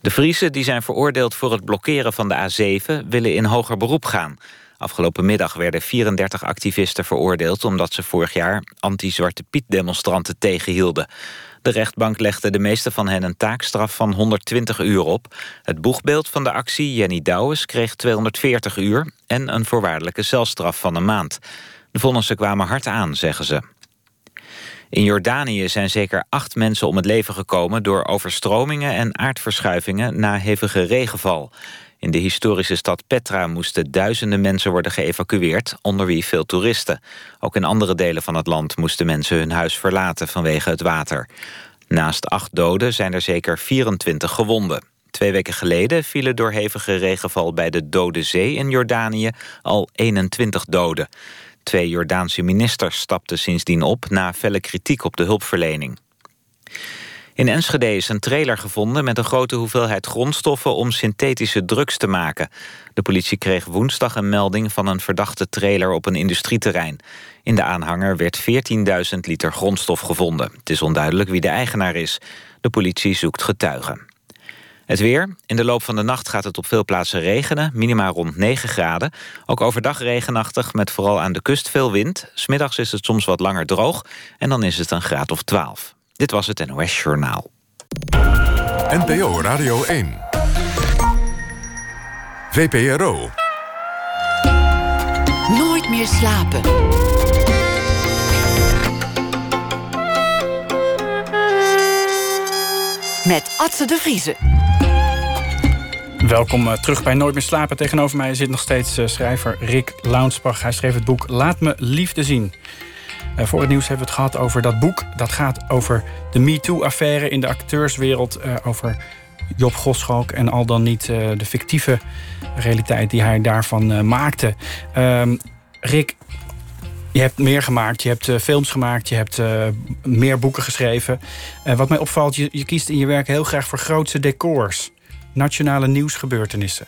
De Friesen die zijn veroordeeld voor het blokkeren van de A7 willen in hoger beroep gaan. Afgelopen middag werden 34 activisten veroordeeld... omdat ze vorig jaar anti-Zwarte Piet-demonstranten tegenhielden. De rechtbank legde de meeste van hen een taakstraf van 120 uur op. Het boegbeeld van de actie, Jenny Douwes, kreeg 240 uur... en een voorwaardelijke celstraf van een maand. De vonnissen kwamen hard aan, zeggen ze. In Jordanië zijn zeker acht mensen om het leven gekomen... door overstromingen en aardverschuivingen na hevige regenval. In de historische stad Petra moesten duizenden mensen worden geëvacueerd, onder wie veel toeristen. Ook in andere delen van het land moesten mensen hun huis verlaten vanwege het water. Naast acht doden zijn er zeker 24 gewonden. Twee weken geleden vielen door hevige regenval bij de Dode Zee in Jordanië al 21 doden. Twee Jordaanse ministers stapten sindsdien op na felle kritiek op de hulpverlening. In Enschede is een trailer gevonden met een grote hoeveelheid grondstoffen om synthetische drugs te maken. De politie kreeg woensdag een melding van een verdachte trailer op een industrieterrein. In de aanhanger werd 14.000 liter grondstof gevonden. Het is onduidelijk wie de eigenaar is. De politie zoekt getuigen. Het weer. In de loop van de nacht gaat het op veel plaatsen regenen. Minima rond 9 graden. Ook overdag regenachtig met vooral aan de kust veel wind. Smiddags is het soms wat langer droog. En dan is het een graad of 12. Dit was het NOS Journaal. NPO Radio 1. VPRO. Nooit meer slapen. Met Atze de Vriezen. Welkom uh, terug bij Nooit meer slapen. Tegenover mij zit nog steeds uh, schrijver Rick Launsbach. Hij schreef het boek Laat me liefde zien. Uh, voor het nieuws hebben we het gehad over dat boek. Dat gaat over de MeToo-affaire in de acteurswereld. Uh, over Job Goschalk en al dan niet uh, de fictieve realiteit die hij daarvan maakte. Ehm, Rick, je hebt meer gemaakt, je hebt films gemaakt, je hebt meer boeken geschreven. wat mij opvalt, je, je kiest in je werk heel graag voor grootse decors. Nationale nieuwsgebeurtenissen.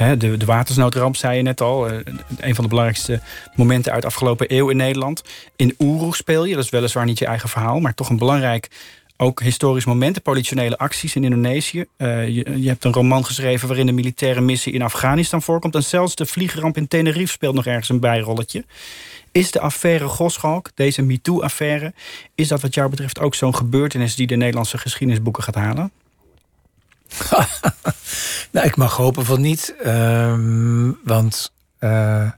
De, de watersnoodramp, zei je net al. Eh, een van de belangrijkste momenten uit de afgelopen eeuw in Nederland. In Oeroe speel je, dat is weliswaar niet je eigen verhaal... maar toch een belangrijk ook historisch moment. De politionele acties in Indonesië. Uh, je, je, hebt een roman geschreven waarin de militaire missie in Afghanistan voorkomt. En zelfs de vliegramp in Tenerife speelt nog ergens een bijrolletje. Is de affaire Goschalk, deze MeToo-affaire... is dat wat jou betreft ook zo'n gebeurtenis... die de Nederlandse geschiedenisboeken gaat halen? [laughs] nou, ik mag hopen van niet. Um, want uh,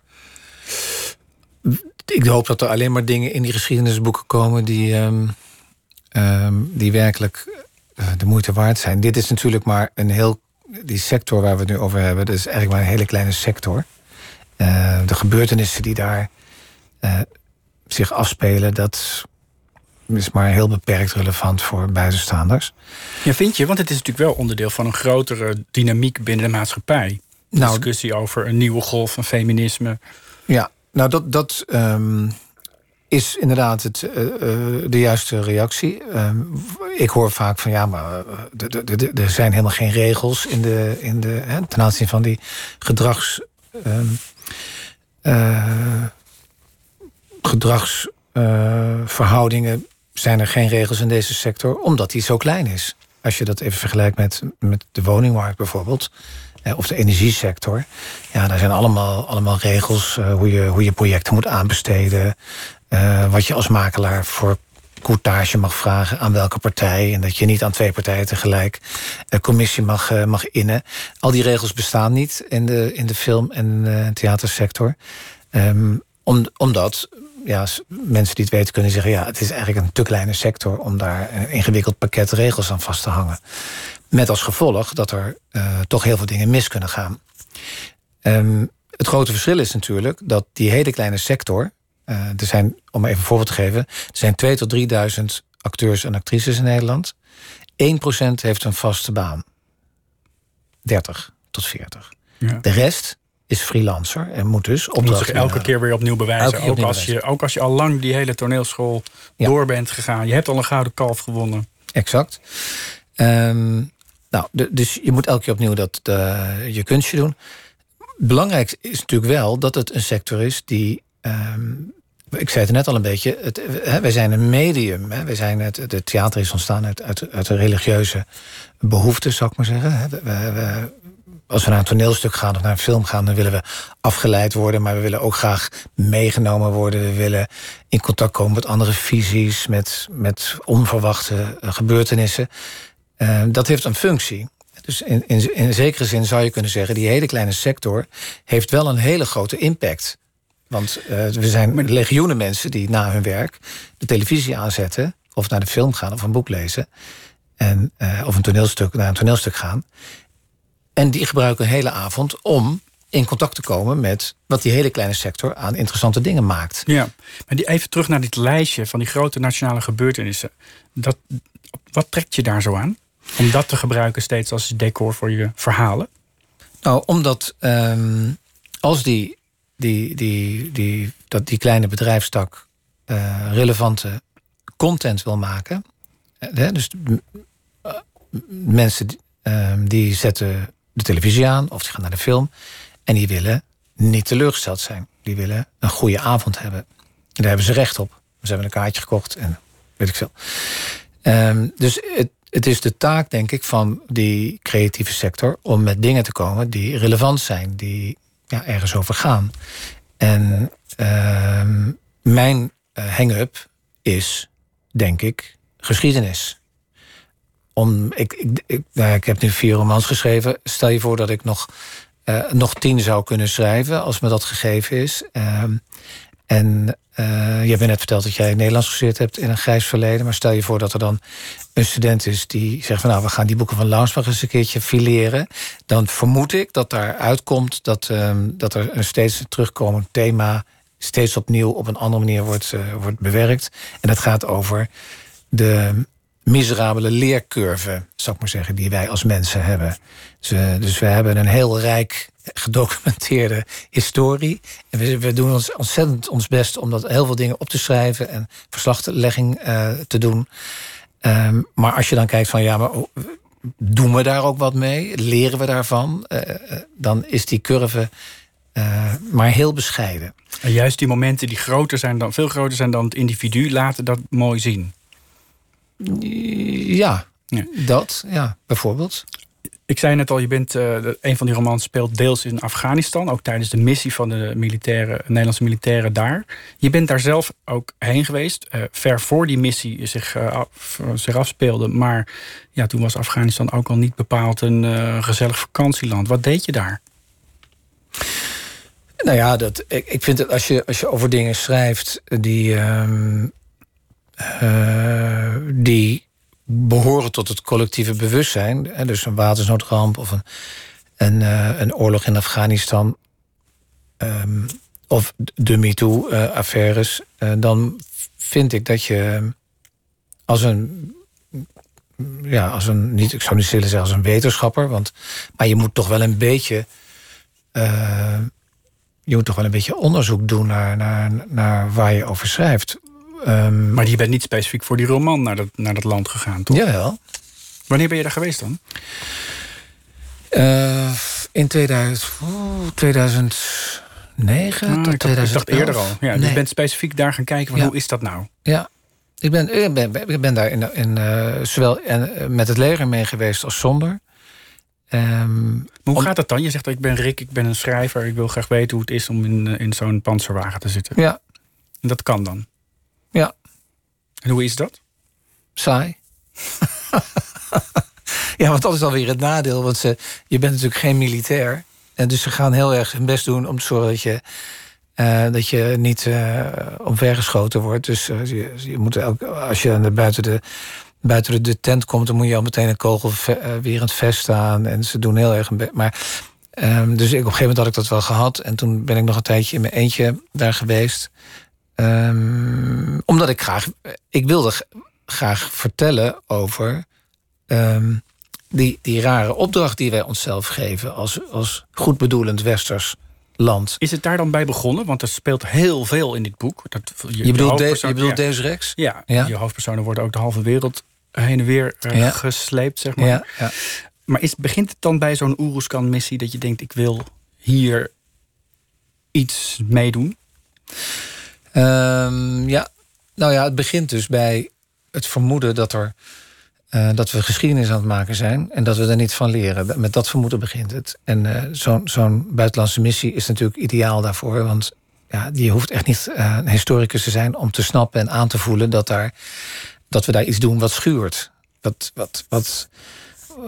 ik hoop dat er alleen maar dingen in die geschiedenisboeken komen die, um, um, die werkelijk uh, de moeite waard zijn. Dit is natuurlijk maar een heel. Die sector waar we het nu over hebben, dat is eigenlijk maar een hele kleine sector. Uh, de gebeurtenissen die daar zich afspelen, dat is maar heel beperkt relevant voor buitenstaanders. Ja, vind je? Want het is natuurlijk wel onderdeel van een grotere dynamiek binnen de maatschappij. De nou, discussie over een nieuwe golf van feminisme. Ja, nou dat, dat um, is inderdaad het, uh, de juiste reactie. Um, ik hoor vaak van ja, maar er zijn helemaal geen regels in de, in de, hè, ten aanzien van die gedrags. Um, uh, gedragsverhoudingen zijn er geen regels in deze sector, omdat die zo klein is. Als je dat even vergelijkt met, met de woningmarkt bijvoorbeeld, eh, of de energiesector. Ja, daar zijn allemaal, allemaal regels uh, hoe, je, hoe je projecten moet aanbesteden. Uh, wat je als makelaar voor courtage mag vragen aan welke partij. En dat je niet aan twee partijen tegelijk een commissie mag, mag innen. Al die regels bestaan niet in de, in de film- en theatersector. Om, omdat ja, mensen die het weten kunnen zeggen... ja, het is eigenlijk een te kleine sector... om daar een ingewikkeld pakket regels aan vast te hangen. Met als gevolg dat er uh, toch heel veel dingen mis kunnen gaan. Um, het grote verschil is natuurlijk dat die hele kleine sector... Uh, er zijn, om even een voorbeeld te geven... er zijn 2 tot 3.000 acteurs en actrices in Nederland. 1% heeft een vaste baan. 30 tot 40. Ja. De rest is freelancer en moet dus moet zich elke keer weer opnieuw bewijzen. ook, als Je, ook als je al lang die hele toneelschool door bent gegaan. Je hebt al een gouden kalf gewonnen. Exact. Um, nou, dus je moet elke keer opnieuw dat, de, je kunstje doen. Belangrijk is natuurlijk wel dat het een sector is die. Um, ik zei het net al een beetje. Het, hè, wij zijn een medium. Hè, wij zijn het, het theater is ontstaan uit, uit, uit de religieuze behoeften, zou ik maar zeggen. We, we, als we naar een toneelstuk gaan of naar een film gaan, dan willen we afgeleid worden, maar we willen ook graag meegenomen worden. We willen in contact komen met andere visies, met, met onverwachte eh, gebeurtenissen. Uh, dat heeft een functie. Dus in, in, in zekere zin zou je kunnen zeggen, die hele kleine sector heeft wel een hele grote impact. Want uh, we zijn legioenen mensen die na hun werk de televisie aanzetten, of naar de film gaan of een boek lezen. En, uh, of een toneelstuk, naar een toneelstuk gaan. En die gebruiken een hele avond om in contact te komen met wat die hele kleine sector aan interessante dingen maakt. Ja, maar die, even terug naar dit lijstje van die grote nationale gebeurtenissen. Dat, wat trekt je daar zo aan? Om dat te gebruiken steeds als decor voor je verhalen? Nou, omdat um, als die, die, die, die, dat die kleine bedrijfstak uh, relevante content wil maken. Uh, dus uh, mensen ehm, die zetten de televisie aan of die gaan naar de film. En die willen niet teleurgesteld zijn. Die willen een goede avond hebben. En daar hebben ze recht op. Ze hebben een kaartje gekocht en weet ik veel. Um, dus het, het is de taak, denk ik, van die creatieve sector om met dingen te komen die relevant zijn, die ja, ergens over gaan. En uh, mijn uh, hang-up is, denk ik, geschiedenis om, ik, ik, ik, nou, ik heb nu vier romans geschreven. Stel je voor dat ik nog, uh, nog tien zou kunnen schrijven, als me dat gegeven is. Uh, en uh, je hebt net verteld dat jij Nederlands gestudeerd hebt in een grijs verleden. Maar stel je voor dat er dan een student is die zegt van nou, we gaan die boeken van Launsbach eens een keertje fileren. Dan vermoed ik dat daar uitkomt dat, uh, dat er een steeds terugkomend thema steeds opnieuw op een andere manier wordt, uh, wordt bewerkt. En dat gaat over de miserabele leercurve, zou ik maar zeggen, die wij als mensen hebben. Dus, dus we hebben een heel rijk gedocumenteerde historie. En we, doen ons ontzettend ons best om dat heel veel dingen op te schrijven en verslaglegging uh, te doen. Um, maar als je dan kijkt van ja, maar doen we daar ook wat mee? Leren we daarvan? Uh, dan is die curve maar heel bescheiden. En juist die momenten die groter zijn dan, veel groter zijn dan het individu, laten dat mooi zien. Ja, ja. dat, ja, bijvoorbeeld. Ik zei net al, je bent, uh, een van die romans speelt deels in Afghanistan, ook tijdens de missie van de militaire, Nederlandse militairen daar. Je bent daar zelf ook heen geweest, uh, ver voor die missie zich, uh, af, zich afspeelde. Maar ja, toen was Afghanistan ook al niet bepaald een gezellig vakantieland. Wat deed je daar? Nou ja, dat, ik, ik vind het als je, als je over dingen schrijft die, um, die behoren tot het collectieve bewustzijn. Hè, dus een watersnoodramp of een, een, uh, een oorlog in Afghanistan. Um, of de MeToo-affaires. Uh, dan vind ik dat je als een. Ja, als een. Niet, ik zou niet willen zeggen als een wetenschapper. Want, maar je moet toch wel een beetje. Je moet toch wel een beetje onderzoek doen naar, naar, naar waar je over schrijft. Um, maar je bent niet specifiek voor die roman naar dat, naar dat land gegaan, toch? Jawel. Wanneer ben je daar geweest dan? Uh, in 2000, oh, 2009 ah, tot 2011. Ik dacht eerder al. Ja, nee. Je bent specifiek daar gaan kijken, van, ja. hoe is dat nou? Ja, ik ben, ik ben, ik ben daar in, in, uh, zowel en, met het leger mee geweest als zonder. Um, hoe om... gaat dat dan? Je zegt, ik ben Rick, ik ben een schrijver... ik wil graag weten hoe het is om in, in zo'n panzerwagen te zitten. Ja. En dat kan dan? Ja. En hoe is dat? Saai. [laughs] ja, want dat is alweer het nadeel. Want ze, je bent natuurlijk geen militair. En dus ze gaan heel erg hun best doen om te zorgen dat je, uh, dat je niet uh, omvergeschoten wordt. Dus uh, je, je, moet ook, als je buiten, de, buiten de, tent komt, dan moet je al meteen een kogel weer in het vest staan. En ze doen heel erg een Maar. Um, dus ik, op een gegeven moment had ik dat wel gehad. En toen ben ik nog een tijdje in mijn eentje daar geweest. Um, omdat ik graag, ik wilde graag vertellen over um, die, die rare opdracht die wij onszelf geven als, als goedbedoelend westers land. Is het daar dan bij begonnen? Want er speelt heel veel in dit boek. Dat, je, je bedoelt, de, je bedoelt ja. Deus Rex? Ja, ja, je hoofdpersonen worden ook de halve wereld heen en weer uh, ja. gesleept, zeg maar. Ja, ja. Maar is, begint het dan bij zo'n Oeruzkan-missie dat je denkt... ik wil hier iets meedoen? Um, ja, nou ja, het begint dus bij het vermoeden dat, er, uh, dat we geschiedenis aan het maken zijn en dat we er niet van leren. Met dat vermoeden begint het. En uh, zo'n zo'n buitenlandse missie is natuurlijk ideaal daarvoor, want ja, je hoeft echt niet uh, een historicus te zijn om te snappen en aan te voelen dat, daar, dat we daar iets doen wat schuurt. Wat, wat, wat,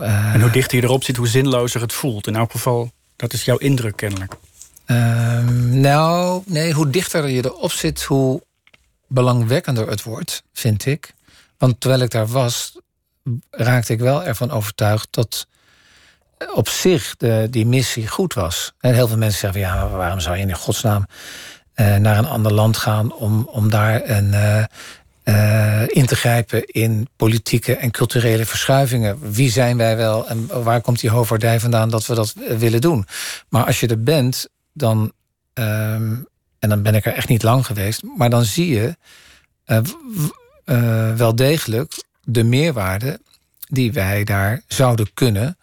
en hoe dichter je erop zit, hoe zinlozer het voelt. In elk geval, dat is jouw indruk kennelijk. Um, nou, nee, hoe dichter je erop zit, hoe belangwekkender het wordt, vind ik. Want terwijl ik daar was, raakte ik wel ervan overtuigd dat op zich de, die missie goed was. En heel veel mensen zeggen: ja, waarom zou je in godsnaam uh, naar een ander land gaan om, om daar een. Uh, uh, in te grijpen in politieke en culturele verschuivingen. Wie zijn wij wel en waar komt die hoofdwaardij vandaan dat we dat willen doen? Maar als je er bent, dan, um, en dan ben ik er echt niet lang geweest, maar dan zie je uh, uh, wel degelijk de meerwaarde die wij daar zouden kunnen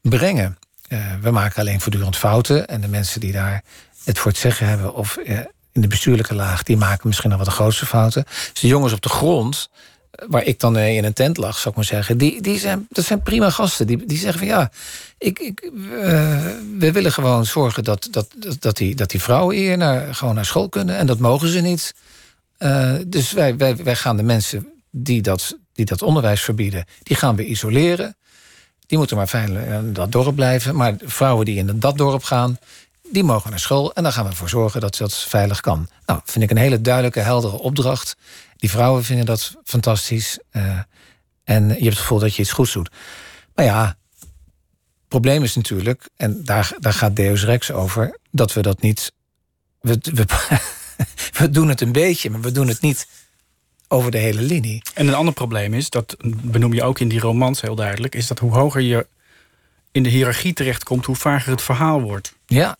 brengen. Uh, we maken alleen voortdurend fouten en de mensen die daar het voor het zeggen hebben of in de bestuurlijke laag, die maken misschien nog wat de grootste fouten. Dus de jongens op de grond, waar ik dan in een tent lag, zou ik maar zeggen, die, die zijn, dat zijn prima gasten. Die, die zeggen van ja, ik, ik, uh, we willen gewoon zorgen dat, dat, dat, die, dat die vrouwen hier naar, gewoon naar school kunnen. En dat mogen ze niet. Uh, dus wij, wij, wij gaan de mensen die dat, die dat onderwijs verbieden, die gaan we isoleren. Die moeten maar veilig in dat dorp blijven. Maar vrouwen die in dat dorp gaan, die mogen naar school. En dan gaan we ervoor zorgen dat dat veilig kan. Nou, vind ik een hele duidelijke, heldere opdracht. Die vrouwen vinden dat fantastisch. Uh, en je hebt het gevoel dat je iets goeds doet. Maar ja, het probleem is natuurlijk, en daar, daar gaat Deus Rex over, dat we dat niet. We, we, [laughs] we doen het een beetje, maar we doen het niet over de hele linie. En een ander probleem is, dat benoem je ook in die romans heel duidelijk, is dat hoe hoger je in de hiërarchie terechtkomt, hoe vager het verhaal wordt. Ja,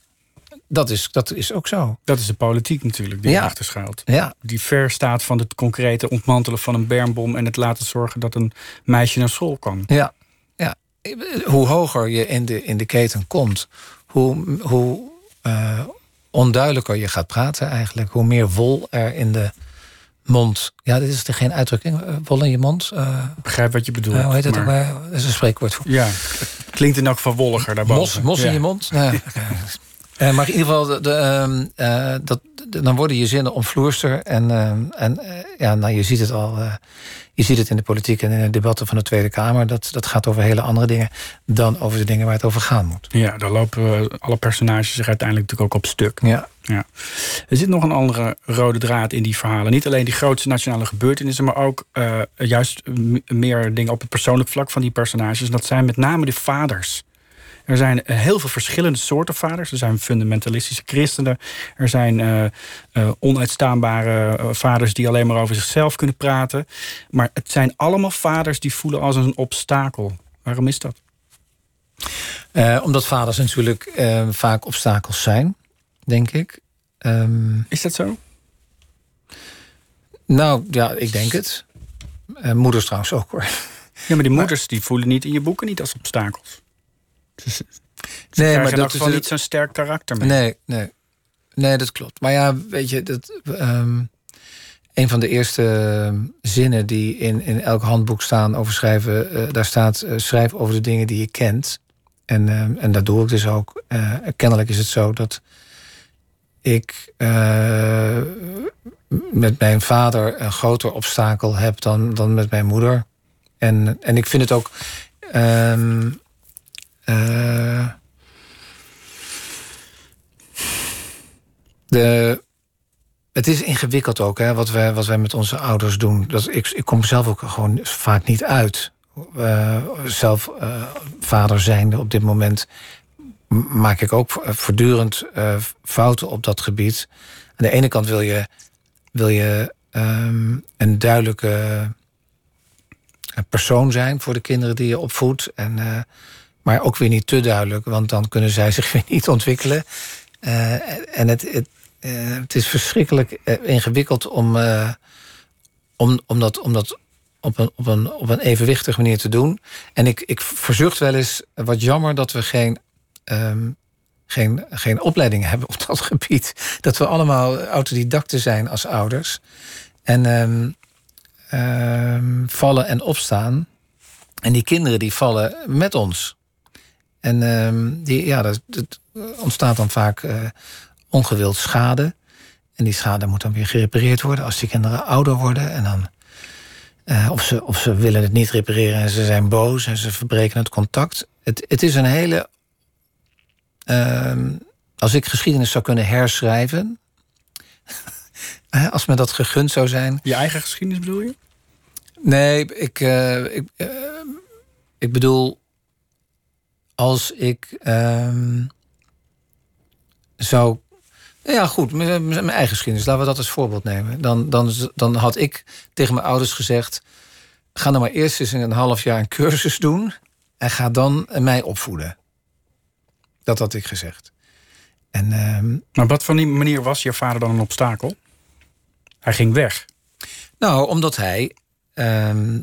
dat is, dat is ook zo. Dat is de politiek natuurlijk die Ja. erachter schuilt. Ja, Die ver staat van het concrete ontmantelen van een bermbom en het laten zorgen dat een meisje naar school kan. ja, ja. Hoe hoger je in de, in de keten komt, hoe, hoe eh, onduidelijker je gaat praten eigenlijk. Hoe meer wol er in de mond. Ja, dit is er geen uitdrukking. eh, wol in je mond. eh, Ik begrijp wat je bedoelt. hoe heet dat ook maar- weer? Dat is een spreekwoord voor. Ja, klinkt in elk geval wolliger daarboven. Mos, mos in je mond? Ja. [laughs] Eh, maar in ieder geval, de, de, ehm, eh, dat, de- dan worden je zinnen omvloerster. En, ehm, en eh, ja, nou, je ziet het al. eh, je ziet het in de politiek en in de debatten van de Tweede Kamer. Dat, dat gaat over hele andere dingen dan over de dingen waar het over gaan moet. Ja, daar lopen alle personages zich uiteindelijk natuurlijk ook op stuk. Ja. Ja. Er zit nog een andere rode draad in die verhalen. Niet alleen die grootste nationale gebeurtenissen, maar ook eh, juist meer dingen op het persoonlijk vlak van die personages. En dat zijn met name de vaders. Er zijn heel veel verschillende soorten vaders. Er zijn fundamentalistische christenen. Er zijn eh, eh, onuitstaanbare eh, vaders die alleen maar over zichzelf kunnen praten. Maar het zijn allemaal vaders die voelen als een obstakel. Waarom is dat? Omdat vaders natuurlijk vaak obstakels zijn, denk ik. Ehm, Is dat zo? nou, ja, ik denk het. Moeders trouwens ook hoor. Ja, maar die moeders die voelen niet in je boeken niet als obstakels. Nee, maar dat is het- niet zo'n sterk karakter mee. Nee, nee. Nee, dat klopt. Maar ja, weet je, dat, ehm, een van de eerste ehm, zinnen die in, in elk handboek staan over schrijven, eh, daar staat: eh, schrijf over de dingen die je kent. En, ehm, en dat doe ik dus ook. Eh, kennelijk is het zo dat ik met mijn vader een groter obstakel heb dan, dan met mijn moeder. En, en ik vind het ook. Eh, de, het is ingewikkeld ook, hè, wat, wij, wat wij met onze ouders doen. Dat, ik, ik kom zelf ook gewoon vaak niet uit. Eh, zelf eh, vader zijnde op dit moment maak ik ook voortdurend fouten op dat gebied. Aan de ene kant wil je, wil je ehm, een duidelijke persoon zijn voor de kinderen die je opvoedt. En, maar ook weer niet te duidelijk, want dan kunnen zij zich [laughs] weer niet ontwikkelen. Eh, en het, het, eh, het is verschrikkelijk eh, ingewikkeld om, om, om dat, om dat op, een, op, een, op een evenwichtige manier te doen. En ik, ik verzucht wel eens, wat jammer dat we geen, ehm, geen, geen opleiding hebben op dat gebied. Dat we allemaal autodidacten zijn als ouders. En ehm, ehm, vallen en opstaan. En die kinderen die vallen met ons. En ehm, die, ja, dat, dat ontstaat dan vaak eh, ongewild schade. En die schade moet dan weer gerepareerd worden als die kinderen ouder worden. En dan, eh, of, ze, of ze willen het niet repareren en ze zijn boos en ze verbreken het contact. Het, het is een hele. ehm, als ik geschiedenis zou kunnen herschrijven. [laughs] als me dat gegund zou zijn. Je eigen geschiedenis bedoel je? Nee, ik, eh, ik, ik bedoel, als ik ehm, zou. Ja, goed, mijn mijn eigen geschiedenis, laten we dat als voorbeeld nemen. Dan, dan, dan had ik tegen mijn ouders gezegd: ga nou maar eerst eens een half jaar een cursus doen en ga dan mij opvoeden. Dat had ik gezegd. En ehm, Maar wat voor die manier was je vader dan een obstakel? Hij ging weg. Nou, omdat hij. ehm,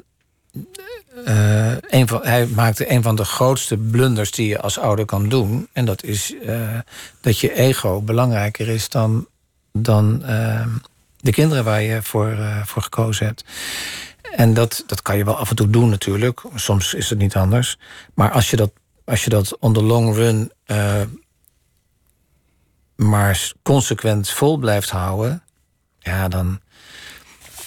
eh, een van, hij maakte een van de grootste blunders die je als ouder kan doen. En dat is eh, dat je ego belangrijker is dan, dan ehm, de kinderen waar je voor, eh, voor gekozen hebt. En dat, dat kan je wel af en toe doen natuurlijk. Soms is het niet anders. Maar als je dat, als je dat on the long run maar consequent vol blijft houden. Ja, dan,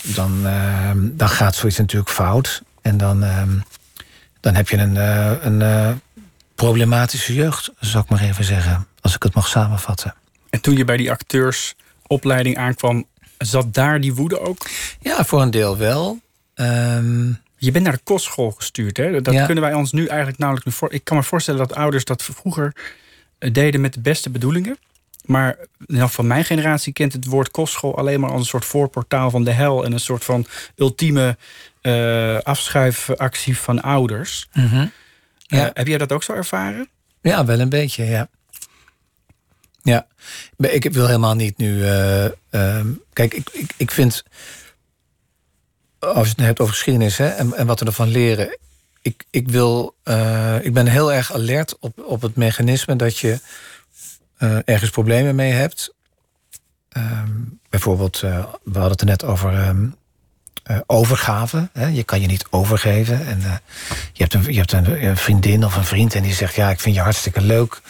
dan, eh, dan gaat zoiets natuurlijk fout. En dan, eh, dan heb je een, eh, een eh, problematische jeugd, zou ik maar even zeggen. Als ik het mag samenvatten. En toen je bij die acteursopleiding aankwam, zat daar die woede ook? Ja, voor een deel wel. Ehm, Je bent naar de kostschool gestuurd, hè? Dat Ja. kunnen wij ons nu eigenlijk nauwelijks meer voor. Ik kan me voorstellen dat ouders dat vroeger eh, deden met de beste bedoelingen. Maar nou, van mijn generatie kent het woord kostschool alleen maar als een soort voorportaal van de hel en een soort van ultieme uh, afschuifactie van ouders. Mhm. Ja. heb jij dat ook zo ervaren? Ja, wel een beetje, ja. Ja, ik wil helemaal niet nu. ehm, kijk, ik, ik, ik vind. Als je het hebt over geschiedenis hè, en, en wat we ervan leren ik, ik, wil, ik ben heel erg alert op, op het mechanisme dat je uh, ergens problemen mee hebt. Um, bijvoorbeeld, uh, we hadden het er net over um, overgave. Hè? Je kan je niet overgeven. En je hebt, een, je hebt een, vriendin of een vriend en die zegt: Ja, ik vind je hartstikke leuk.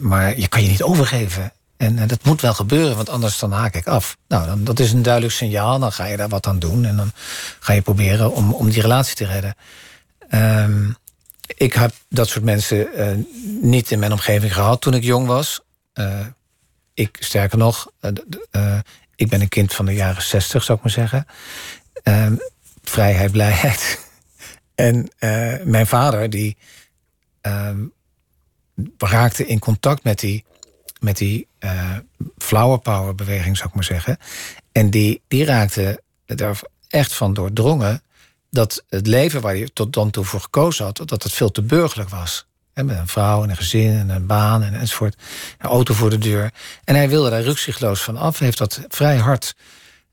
maar je kan je niet overgeven. En dat moet wel gebeuren, want anders dan haak ik af. Nou, dan, dat is een duidelijk signaal. Dan ga je daar wat aan doen. En dan ga je proberen om, om die relatie te redden. Um, ik heb dat soort mensen uh, niet in mijn omgeving gehad toen ik jong was. Uh, ik, sterker nog, uh, ik ben een kind van de jaren zestig, zou ik maar zeggen. Um, vrijheid, blijheid. [laughs] en mijn vader, die um, raakte in contact met die, met die flower power beweging, zou ik maar zeggen. En die, die raakte er echt van doordrongen dat het leven waar hij tot dan toe voor gekozen had, dat het veel te burgerlijk was. Met een vrouw en een gezin en een baan en enzovoort. Een auto voor de deur. En hij wilde daar rukzichtloos van af. Heeft dat vrij hard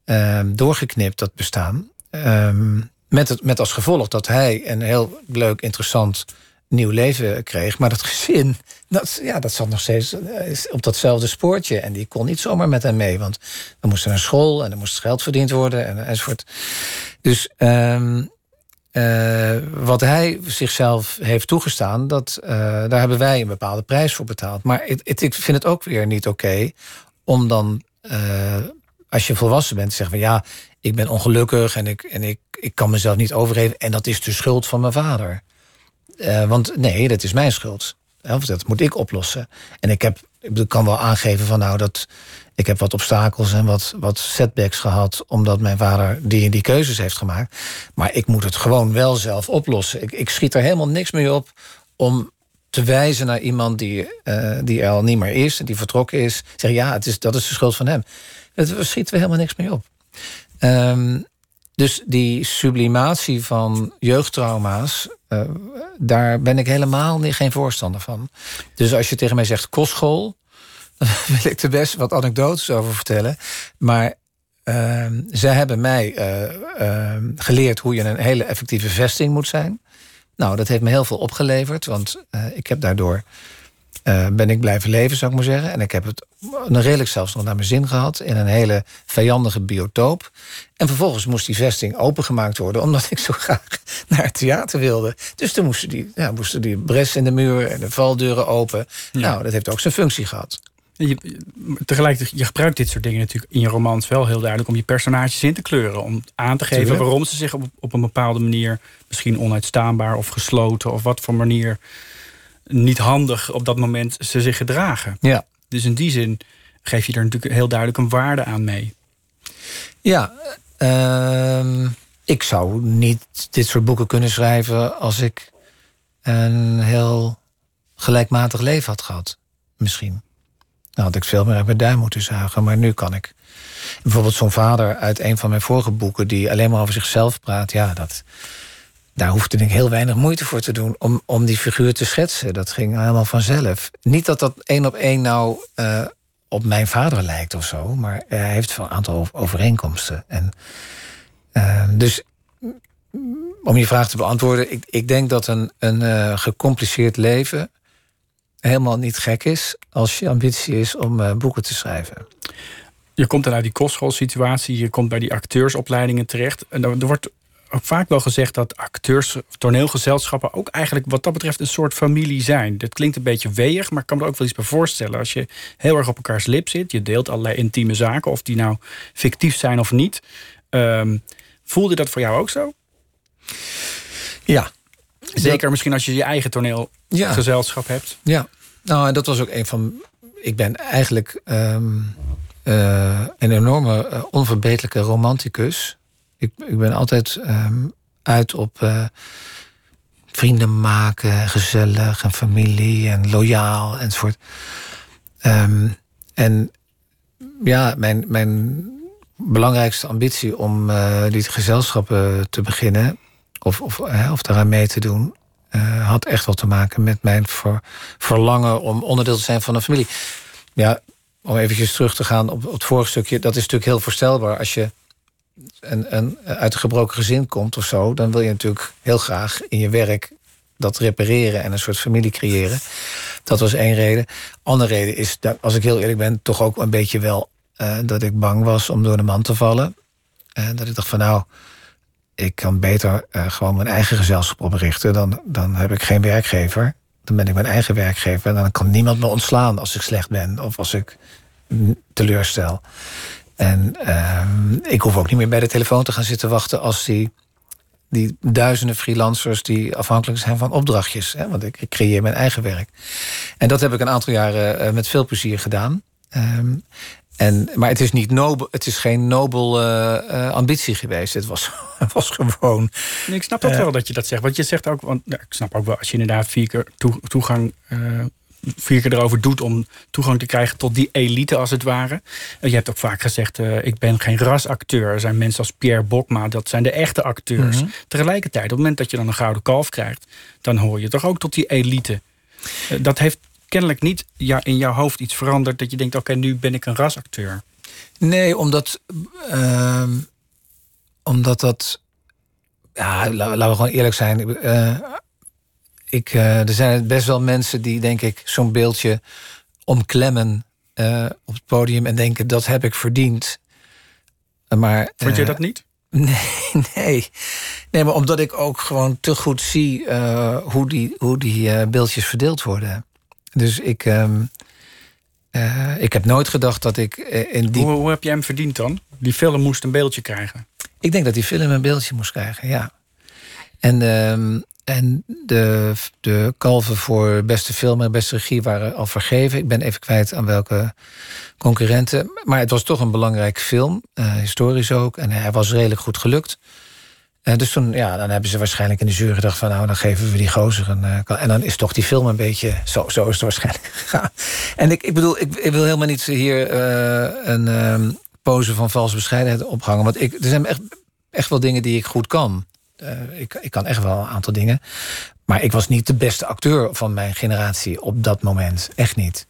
uh, doorgeknipt, dat bestaan. Uh, met, het, met als gevolg dat hij een heel leuk, interessant nieuw leven kreeg. Maar dat gezin, dat, ja, dat zat nog steeds eh, op datzelfde spoortje. En die kon niet zomaar met hem mee. Want dan moest er naar school en er moest geld verdiend worden en, enzovoort. Dus um, uh, wat hij zichzelf heeft toegestaan, dat, uh, daar hebben wij een bepaalde prijs voor betaald. Maar ik vind het ook weer niet oké om dan, als je volwassen bent, zeggen van ja, ik ben ongelukkig en ik, en ik, ik kan mezelf niet overgeven. En dat is de schuld van mijn vader. Want nee, dat is mijn schuld. Dat moet ik oplossen. En ik heb, ik kan wel aangeven van nou dat ik heb wat obstakels en wat, wat setbacks gehad, omdat mijn vader die en die keuzes heeft gemaakt. Maar ik moet het gewoon wel zelf oplossen. Ik, ik schiet er helemaal niks mee op om te wijzen naar iemand die, uh, die er al niet meer is, die vertrokken is. Zeg ja, het is, dat is de schuld van hem. Daar schieten we helemaal niks mee op. Um, dus die sublimatie van jeugdtrauma's, uh, daar ben ik helemaal geen voorstander van. Dus als je tegen mij zegt kostschool, [laughs] dan wil ik er best wat anekdotes over vertellen. Maar uh, zij hebben mij uh, geleerd hoe je een hele effectieve vesting moet zijn. Nou, dat heeft me heel veel opgeleverd, want ik heb daardoor uh, ben ik blijven leven, zou ik maar zeggen. En ik heb het een redelijk zelfs nog naar mijn zin gehad in een hele vijandige biotoop. En vervolgens moest die vesting opengemaakt worden, omdat ik zo graag [laughs] naar het theater wilde. Dus toen moesten die, ja, moesten die bres in de muur en de valdeuren open. Nou, dat heeft ook zijn functie gehad. Je, tegelijkertijd, je gebruikt dit soort dingen natuurlijk in je romans wel heel duidelijk om je personages in te kleuren. Om aan te geven waarom ze zich op, op een bepaalde manier, misschien onuitstaanbaar of gesloten of wat voor manier niet handig op dat moment ze zich gedragen. Ja. Dus in die zin geef je er natuurlijk heel duidelijk een waarde aan mee. Ja, uh, ik zou niet dit soort boeken kunnen schrijven als ik een heel gelijkmatig leven had gehad. Misschien. Nou had ik veel meer uit mijn duim moeten zuigen, maar nu kan ik. Bijvoorbeeld zo'n vader uit een van mijn vorige boeken die alleen maar over zichzelf praat. Ja, dat, daar hoefde ik heel weinig moeite voor te doen om, om die figuur te schetsen. Dat ging helemaal vanzelf. Niet dat dat één op één nou uh, op mijn vader lijkt of zo, maar hij heeft wel een aantal overeenkomsten. En, uh, dus om je vraag te beantwoorden, ik, ik denk dat een, een uh, gecompliceerd leven helemaal niet gek is als je ambitie is om boeken te schrijven. Je komt dan uit die kostschoolsituatie, je komt bij die acteursopleidingen terecht. En er wordt vaak wel gezegd dat acteurs, toneelgezelschappen ook eigenlijk wat dat betreft een soort familie zijn. Dat klinkt een beetje weeg, maar ik kan me er ook wel iets bij voorstellen. Als je heel erg op elkaars lip zit, je deelt allerlei intieme zaken, of die nou fictief zijn of niet. Um, voelde dat voor jou ook zo? Ja. Zeker misschien als je je eigen toneelgezelschap ja. hebt. Ja, nou en dat was ook een van. Ik ben eigenlijk um, uh, een enorme uh, onverbeterlijke romanticus ik, ik ben altijd um, uit op uh, vrienden maken, gezellig en familie en loyaal enzovoort. Um, en ja, mijn, mijn belangrijkste ambitie om uh, die gezelschappen te beginnen, of, of, daaraan mee te doen, uh, had echt wel te maken met mijn ver, verlangen om onderdeel te zijn van een familie. Ja, om eventjes terug te gaan op, op het vorige stukje, dat is natuurlijk heel voorstelbaar. Als je een, uit een gebroken gezin komt of zo, dan wil je natuurlijk heel graag in je werk dat repareren en een soort familie creëren. Dat was één reden. Andere reden is, als ik heel eerlijk ben, toch ook een beetje wel uh, dat ik bang was om door de man te vallen. En uh, dat ik dacht van nou, ik kan beter uh, gewoon mijn eigen gezelschap oprichten. Dan, dan heb ik geen werkgever. Dan ben ik mijn eigen werkgever. En dan kan niemand me ontslaan als ik slecht ben of als ik teleurstel. En ehm, ik hoef ook niet meer bij de telefoon te gaan zitten wachten als die die duizenden freelancers die afhankelijk zijn van opdrachtjes. Hè? Want ik, ik, creëer mijn eigen werk. En dat heb ik een aantal jaren uh, met veel plezier gedaan. Um, en, maar het is, niet nobel, het is geen nobel uh, uh, ambitie geweest. Het was, [laughs] was gewoon. Nee, ik snap dat wel dat je dat zegt. Want je zegt ook, want nou, ik snap ook wel, als je inderdaad vier keer toe, toegang vier keer erover doet om toegang te krijgen tot die elite als het ware. Je hebt ook vaak gezegd, uh, ik ben geen rasacteur. Er zijn mensen als Pierre Bokma, dat zijn de echte acteurs. Mm -hmm. Tegelijkertijd, op het moment dat je dan een gouden kalf krijgt... dan hoor je toch ook tot die elite. Uh, dat heeft kennelijk niet in jouw hoofd iets veranderd... dat je denkt, oké, okay, nu ben ik een rasacteur. Nee, omdat... Uh, omdat dat... Ja, laten we gewoon eerlijk zijn eh, ik, uh, er zijn best wel mensen die, denk ik, zo'n beeldje omklemmen uh, op het podium en denken dat heb ik verdiend. Maar, Vond uh, je dat niet? [laughs] Nee, nee. Nee, maar omdat ik ook gewoon te goed zie hoe die, hoe die beeldjes verdeeld worden. Dus ik, um, ik heb nooit gedacht dat ik in die. Hoe, hoe heb jij hem verdiend dan? Die film moest een beeldje krijgen. Ik denk dat die film een beeldje moest krijgen, ja. En um, en de, de kalven voor beste film en beste regie waren al vergeven. Ik ben even kwijt aan welke concurrenten. Maar het was toch een belangrijke film, uh, historisch ook. En hij was redelijk goed gelukt. Uh, dus toen, ja, dan hebben ze waarschijnlijk in de jury gedacht van... nou, dan geven we die gozer een... Uh, en dan is toch die film een beetje... Zo, zo is het waarschijnlijk [laughs] gegaan. En ik, ik bedoel, ik, wil helemaal niet hier een um, pose van valse bescheidenheid ophangen. Want ik, er zijn echt, echt wel dingen die ik goed kan. Uh, ik, ik kan echt wel een aantal dingen. Maar ik was niet de beste acteur van mijn generatie op dat moment. Echt niet.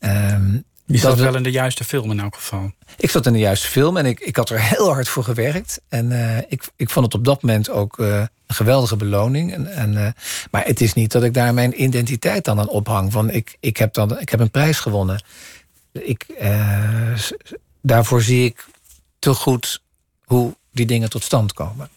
Um, je zat wel in de juiste film in elk geval. Ik zat in de juiste film en ik, ik had er heel hard voor gewerkt. En uh, ik, ik vond het op dat moment ook uh, een geweldige beloning. En, en, uh, maar het is niet dat ik daar mijn identiteit dan aan ophang. Van ik, ik, heb, dan, ik heb een prijs gewonnen. Ik, daarvoor zie ik te goed hoe die dingen tot stand komen.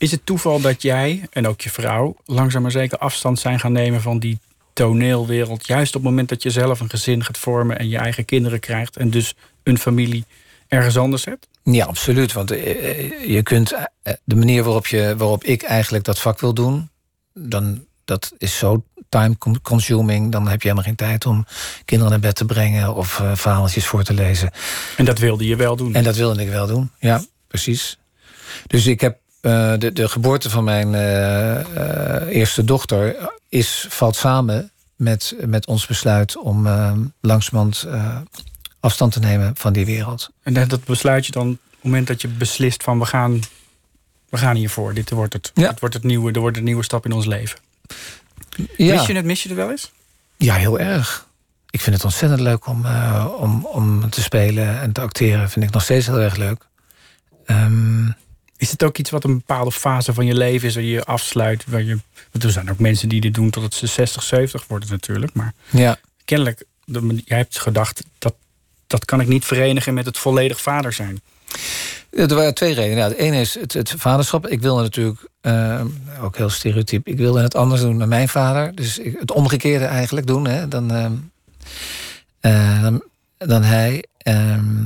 Is het toeval dat jij en ook je vrouw langzaam maar zeker afstand zijn gaan nemen van die toneelwereld? Juist op het moment dat je zelf een gezin gaat vormen en je eigen kinderen krijgt en dus een familie ergens anders hebt? Ja, absoluut. Want je kunt de manier waarop, je, waarop ik eigenlijk dat vak wil doen, dan dat is zo time consuming. Dan heb je helemaal geen tijd om kinderen naar bed te brengen of uh, verhaaltjes voor te lezen. En dat wilde je wel doen? En dat wilde ik wel doen, ja, precies. Dus ik heb uh, de, de geboorte van mijn uh, uh, eerste dochter is, valt samen met, met ons besluit om langzamerhand afstand te nemen van die wereld. En dat besluit je dan op het moment dat je beslist van we gaan, we gaan hiervoor. Dit wordt het. Ja. Het wordt het nieuwe, er wordt een nieuwe stap in ons leven. Ja. Mis je het, mis je het wel eens? Ja, heel erg. Ik vind het ontzettend leuk om, om, om te spelen en te acteren. Vind ik nog steeds heel erg leuk. Um, is het ook iets wat een bepaalde fase van je leven is, waar je afsluit? Waar je, want er zijn ook mensen die dit doen tot ze 60, 70 worden natuurlijk. Maar ja. kennelijk, jij hebt gedacht, dat, dat kan ik niet verenigen met het volledig vader zijn. Er waren twee redenen. De ene is het, het vaderschap. Ik wilde natuurlijk, uh, ook heel stereotyp, ik wilde het anders doen dan mijn vader. Dus ik, het omgekeerde eigenlijk doen hè, dan, uh, uh, dan, dan, hij. Ehm,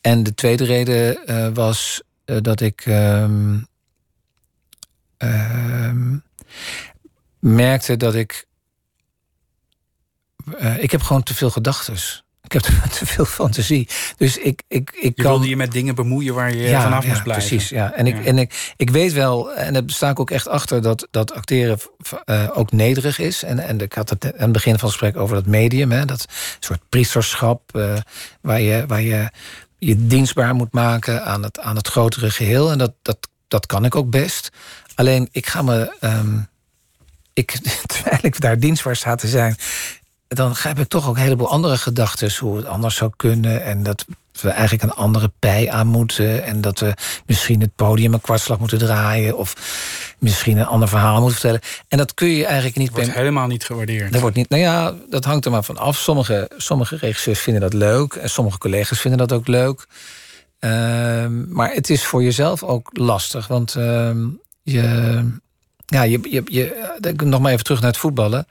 en de tweede reden was uh, dat ik uh, uh, merkte dat ik. Uh, ik heb gewoon te veel gedachten. Ik heb [laughs] te veel fantasie. Dus ik, ik, ik je kan... wilde je met dingen bemoeien waar je ja, vanaf moest blijven. Precies, ja. En, Ik, en ik, ik weet wel, en daar sta ik ook echt achter... dat, dat acteren uh, ook nederig is. En, en ik had het aan het begin van het gesprek over dat medium. Hè, dat soort priesterschap uh, waar, je, waar je je dienstbaar moet maken... aan het, aan het grotere geheel. En dat, dat, dat kan ik ook best. Alleen, ik ga me... Um, ik, [laughs] terwijl ik daar dienstbaar sta te zijn dan heb ik toch ook een heleboel andere gedachten hoe het anders zou kunnen. En dat we eigenlijk een andere pij aan moeten. En dat we misschien het podium een kwartslag moeten draaien. Of misschien een ander verhaal moeten vertellen. En dat kun je eigenlijk niet... Dat wordt helemaal niet gewaardeerd. Dat wordt niet, nou ja, dat hangt er maar van af. Sommige, sommige regisseurs vinden dat leuk. En sommige collega's vinden dat ook leuk. Uh, maar het is voor jezelf ook lastig. Want uh, je... Ja, je, je, je, nog maar even terug naar het voetballen.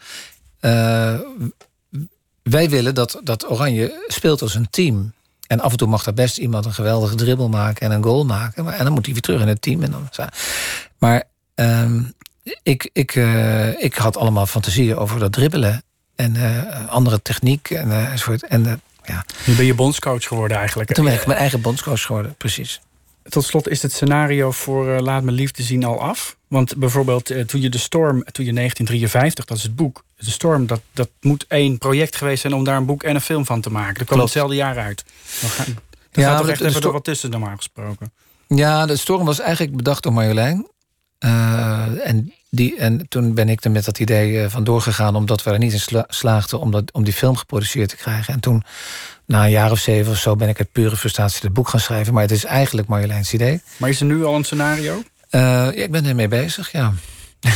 Uh, wij willen dat, dat Oranje speelt als een team. En af en toe mag daar best iemand een geweldige dribbel maken en een goal maken. Maar, en dan moet hij weer terug in het team. En dan, maar um, ik, ik, uh, ik had allemaal fantasieën over dat dribbelen. En uh, andere techniek en uh, soort. En, ja. Nu ben je bondscoach geworden eigenlijk. Toen ben ik mijn eigen bondscoach geworden, precies. Tot slot is het scenario voor uh, Laat me liefde zien al af. Want bijvoorbeeld uh, toen je de Storm, toen je 1953, dat is het boek. De Storm, dat, dat moet één project geweest zijn om daar een boek en een film van te maken. Dat kwam hetzelfde jaar uit. Dan ga, dan ja, gaat toch echt even er wat tussen normaal gesproken. Ja, de Storm was eigenlijk bedacht door Marjolein. Uh, en, die, en toen ben ik er met dat idee van doorgegaan... omdat we er niet in sla slaagden om, dat, om die film geproduceerd te krijgen. En toen na een jaar of zeven of zo ben ik uit pure frustratie het boek gaan schrijven. Maar het is eigenlijk Marjoleins idee. Maar is er nu al een scenario? Uh, ja, ik ben ermee bezig, ja. [laughs]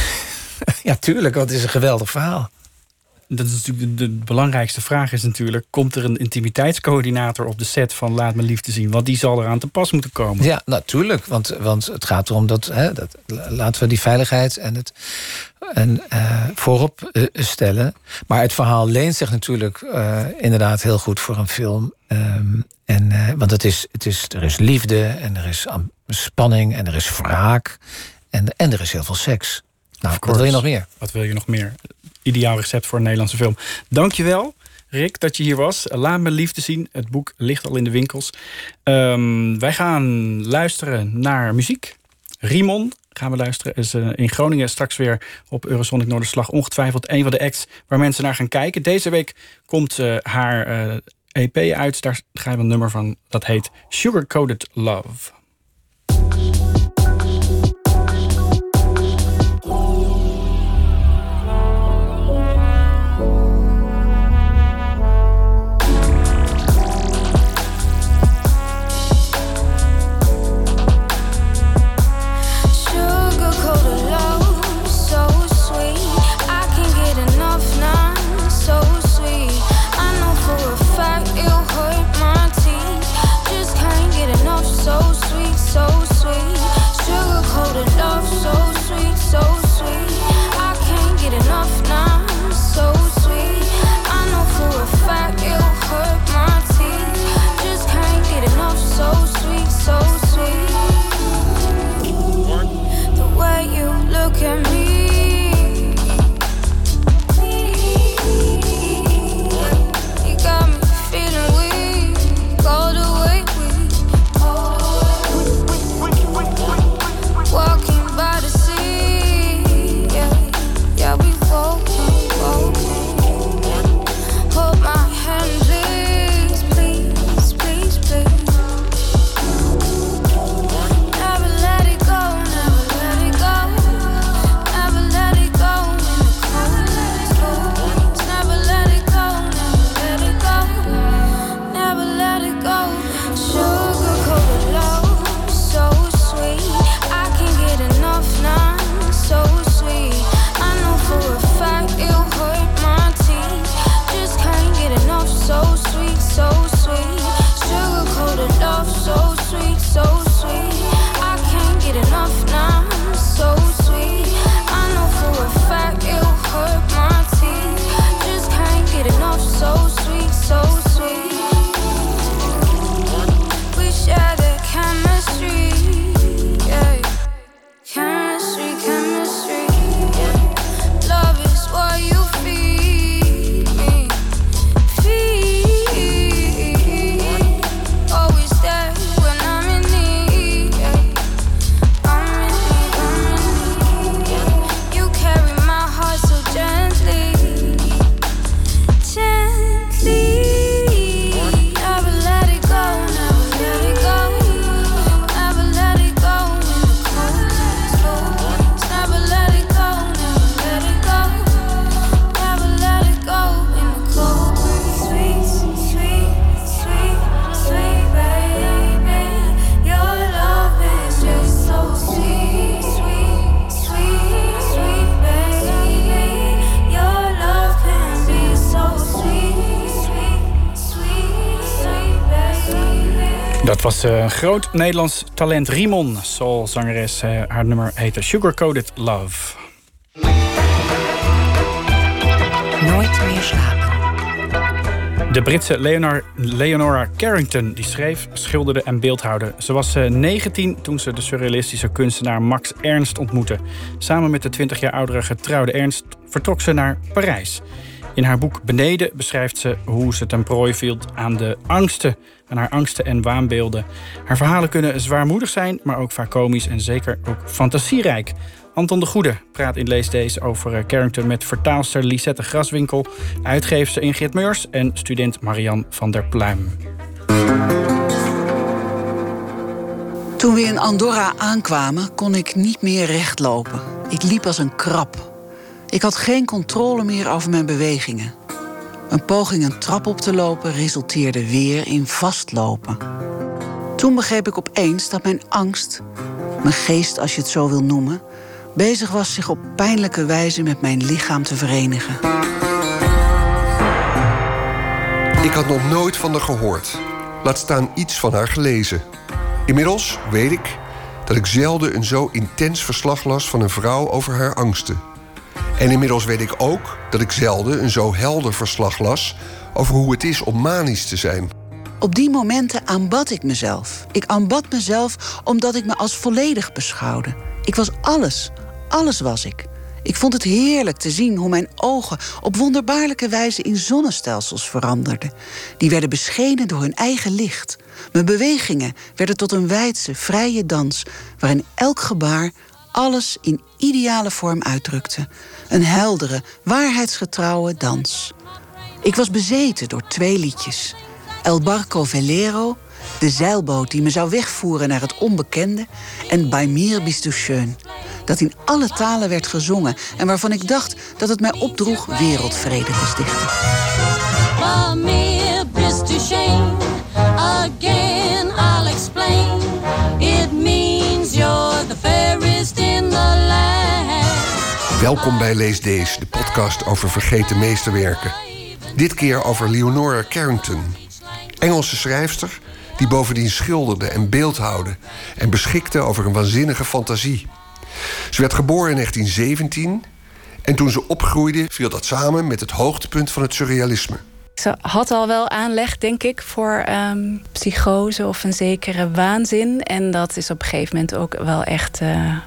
[laughs] ja, tuurlijk, want het is een geweldig verhaal dat is natuurlijk de, de, belangrijkste vraag is natuurlijk... komt er een intimiteitscoördinator op de set van Laat Me Liefde zien? Want die zal eraan te pas moeten komen. Ja, natuurlijk. Want, want het gaat erom dat, hè, dat... laten we die veiligheid en het en, uh, voorop uh, stellen. Maar het verhaal leent zich natuurlijk uh, inderdaad heel goed voor een film. Um, en, want het is, het is, er is liefde en er is spanning en er is wraak. En, en er is heel veel seks. Nou, wat wil je nog meer? Wat wil je nog meer? ideaal recept voor een Nederlandse film. Dankjewel. Rick, dat je hier was. Laat me liefde zien. Het boek ligt al in de winkels. Um, wij gaan luisteren naar muziek. Rimon gaan we luisteren. Is uh, in Groningen straks weer op Eurosonic Noorderslag ongetwijfeld een van de acts waar mensen naar gaan kijken. Deze week komt uh, haar uh, EP uit. Daar gaan we een nummer van. Dat heet Sugar Coated Love. can at Dat was een uh, groot Nederlands talent Rimon, soulzangeres. Uh, haar nummer heette Sugarcoated Love. Nooit meer slapen. De Britse Leonor, Leonora Carrington die schreef, schilderde en beeldhouwde. Ze was 19 toen ze de surrealistische kunstenaar Max Ernst ontmoette. Samen met de 20 jaar oudere getrouwde Ernst vertrok ze naar Parijs. In haar boek Beneden beschrijft ze hoe ze ten prooi viel aan de angsten, aan haar angsten en waanbeelden. Haar verhalen kunnen zwaarmoedig zijn, maar ook vaak komisch en zeker ook fantasierijk. Anton de Goede praat in Lees Deze over eh, Carrington met vertaalster Lisette Graswinkel, uitgeefster Ingrid Meurs en student Marian van der Pluim. Toen we in Andorra aankwamen, kon ik niet meer rechtlopen. Ik liep als een krab. Ik had geen controle meer over mijn bewegingen. Een poging een trap op te lopen resulteerde weer in vastlopen. Toen begreep ik opeens dat mijn angst, mijn geest als je het zo wil noemen, bezig was zich op pijnlijke wijze met mijn lichaam te verenigen. Ik had nog nooit van haar gehoord. Laat staan iets van haar gelezen. Inmiddels weet ik dat ik zelden een zo intens verslag las van een vrouw over haar angsten. En inmiddels weet ik ook dat ik zelden een zo helder verslag las over hoe het is om manisch te zijn. Op die momenten aanbad ik mezelf. Ik aanbad mezelf omdat ik me als volledig beschouwde. Ik was alles. Alles was ik. Ik vond het heerlijk te zien hoe mijn ogen op wonderbaarlijke wijze in zonnestelsels veranderden. Die werden beschenen door hun eigen licht. Mijn bewegingen werden tot een wijdse, vrije dans, waarin elk gebaar alles in ideale vorm uitdrukte. Een heldere, waarheidsgetrouwe dans. Ik was bezeten door twee liedjes. El Barco Velero, de zeilboot die me zou wegvoeren naar het onbekende... en Bei mir bist schön, dat in alle talen werd gezongen... en waarvan ik dacht dat het mij opdroeg wereldvrede te stichten. Mir bist schön, again I'll explain. Welkom bij Lees Deze, de podcast over vergeten meesterwerken. Dit keer over Leonora Carrington, Engelse schrijfster die bovendien schilderde en beeldhouwde en beschikte over een waanzinnige fantasie. Ze werd geboren in 1917 en toen ze opgroeide viel dat samen met het hoogtepunt van het surrealisme. Ze had al wel aanleg, denk ik, voor um, psychose of een zekere waanzin. En dat is op een gegeven moment ook wel echt uh,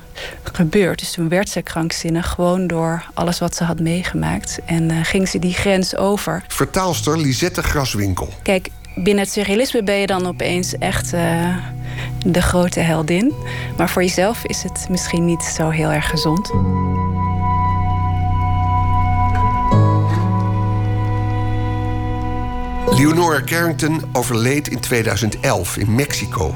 gebeurd. Dus toen werd ze krankzinnig, gewoon door alles wat ze had meegemaakt. En uh, ging ze die grens over. Vertaalster Lisette Graswinkel. Kijk, binnen het surrealisme ben je dan opeens echt uh, de grote heldin. Maar voor jezelf is het misschien niet zo heel erg gezond. Leonora Carrington overleed in 2011 in Mexico.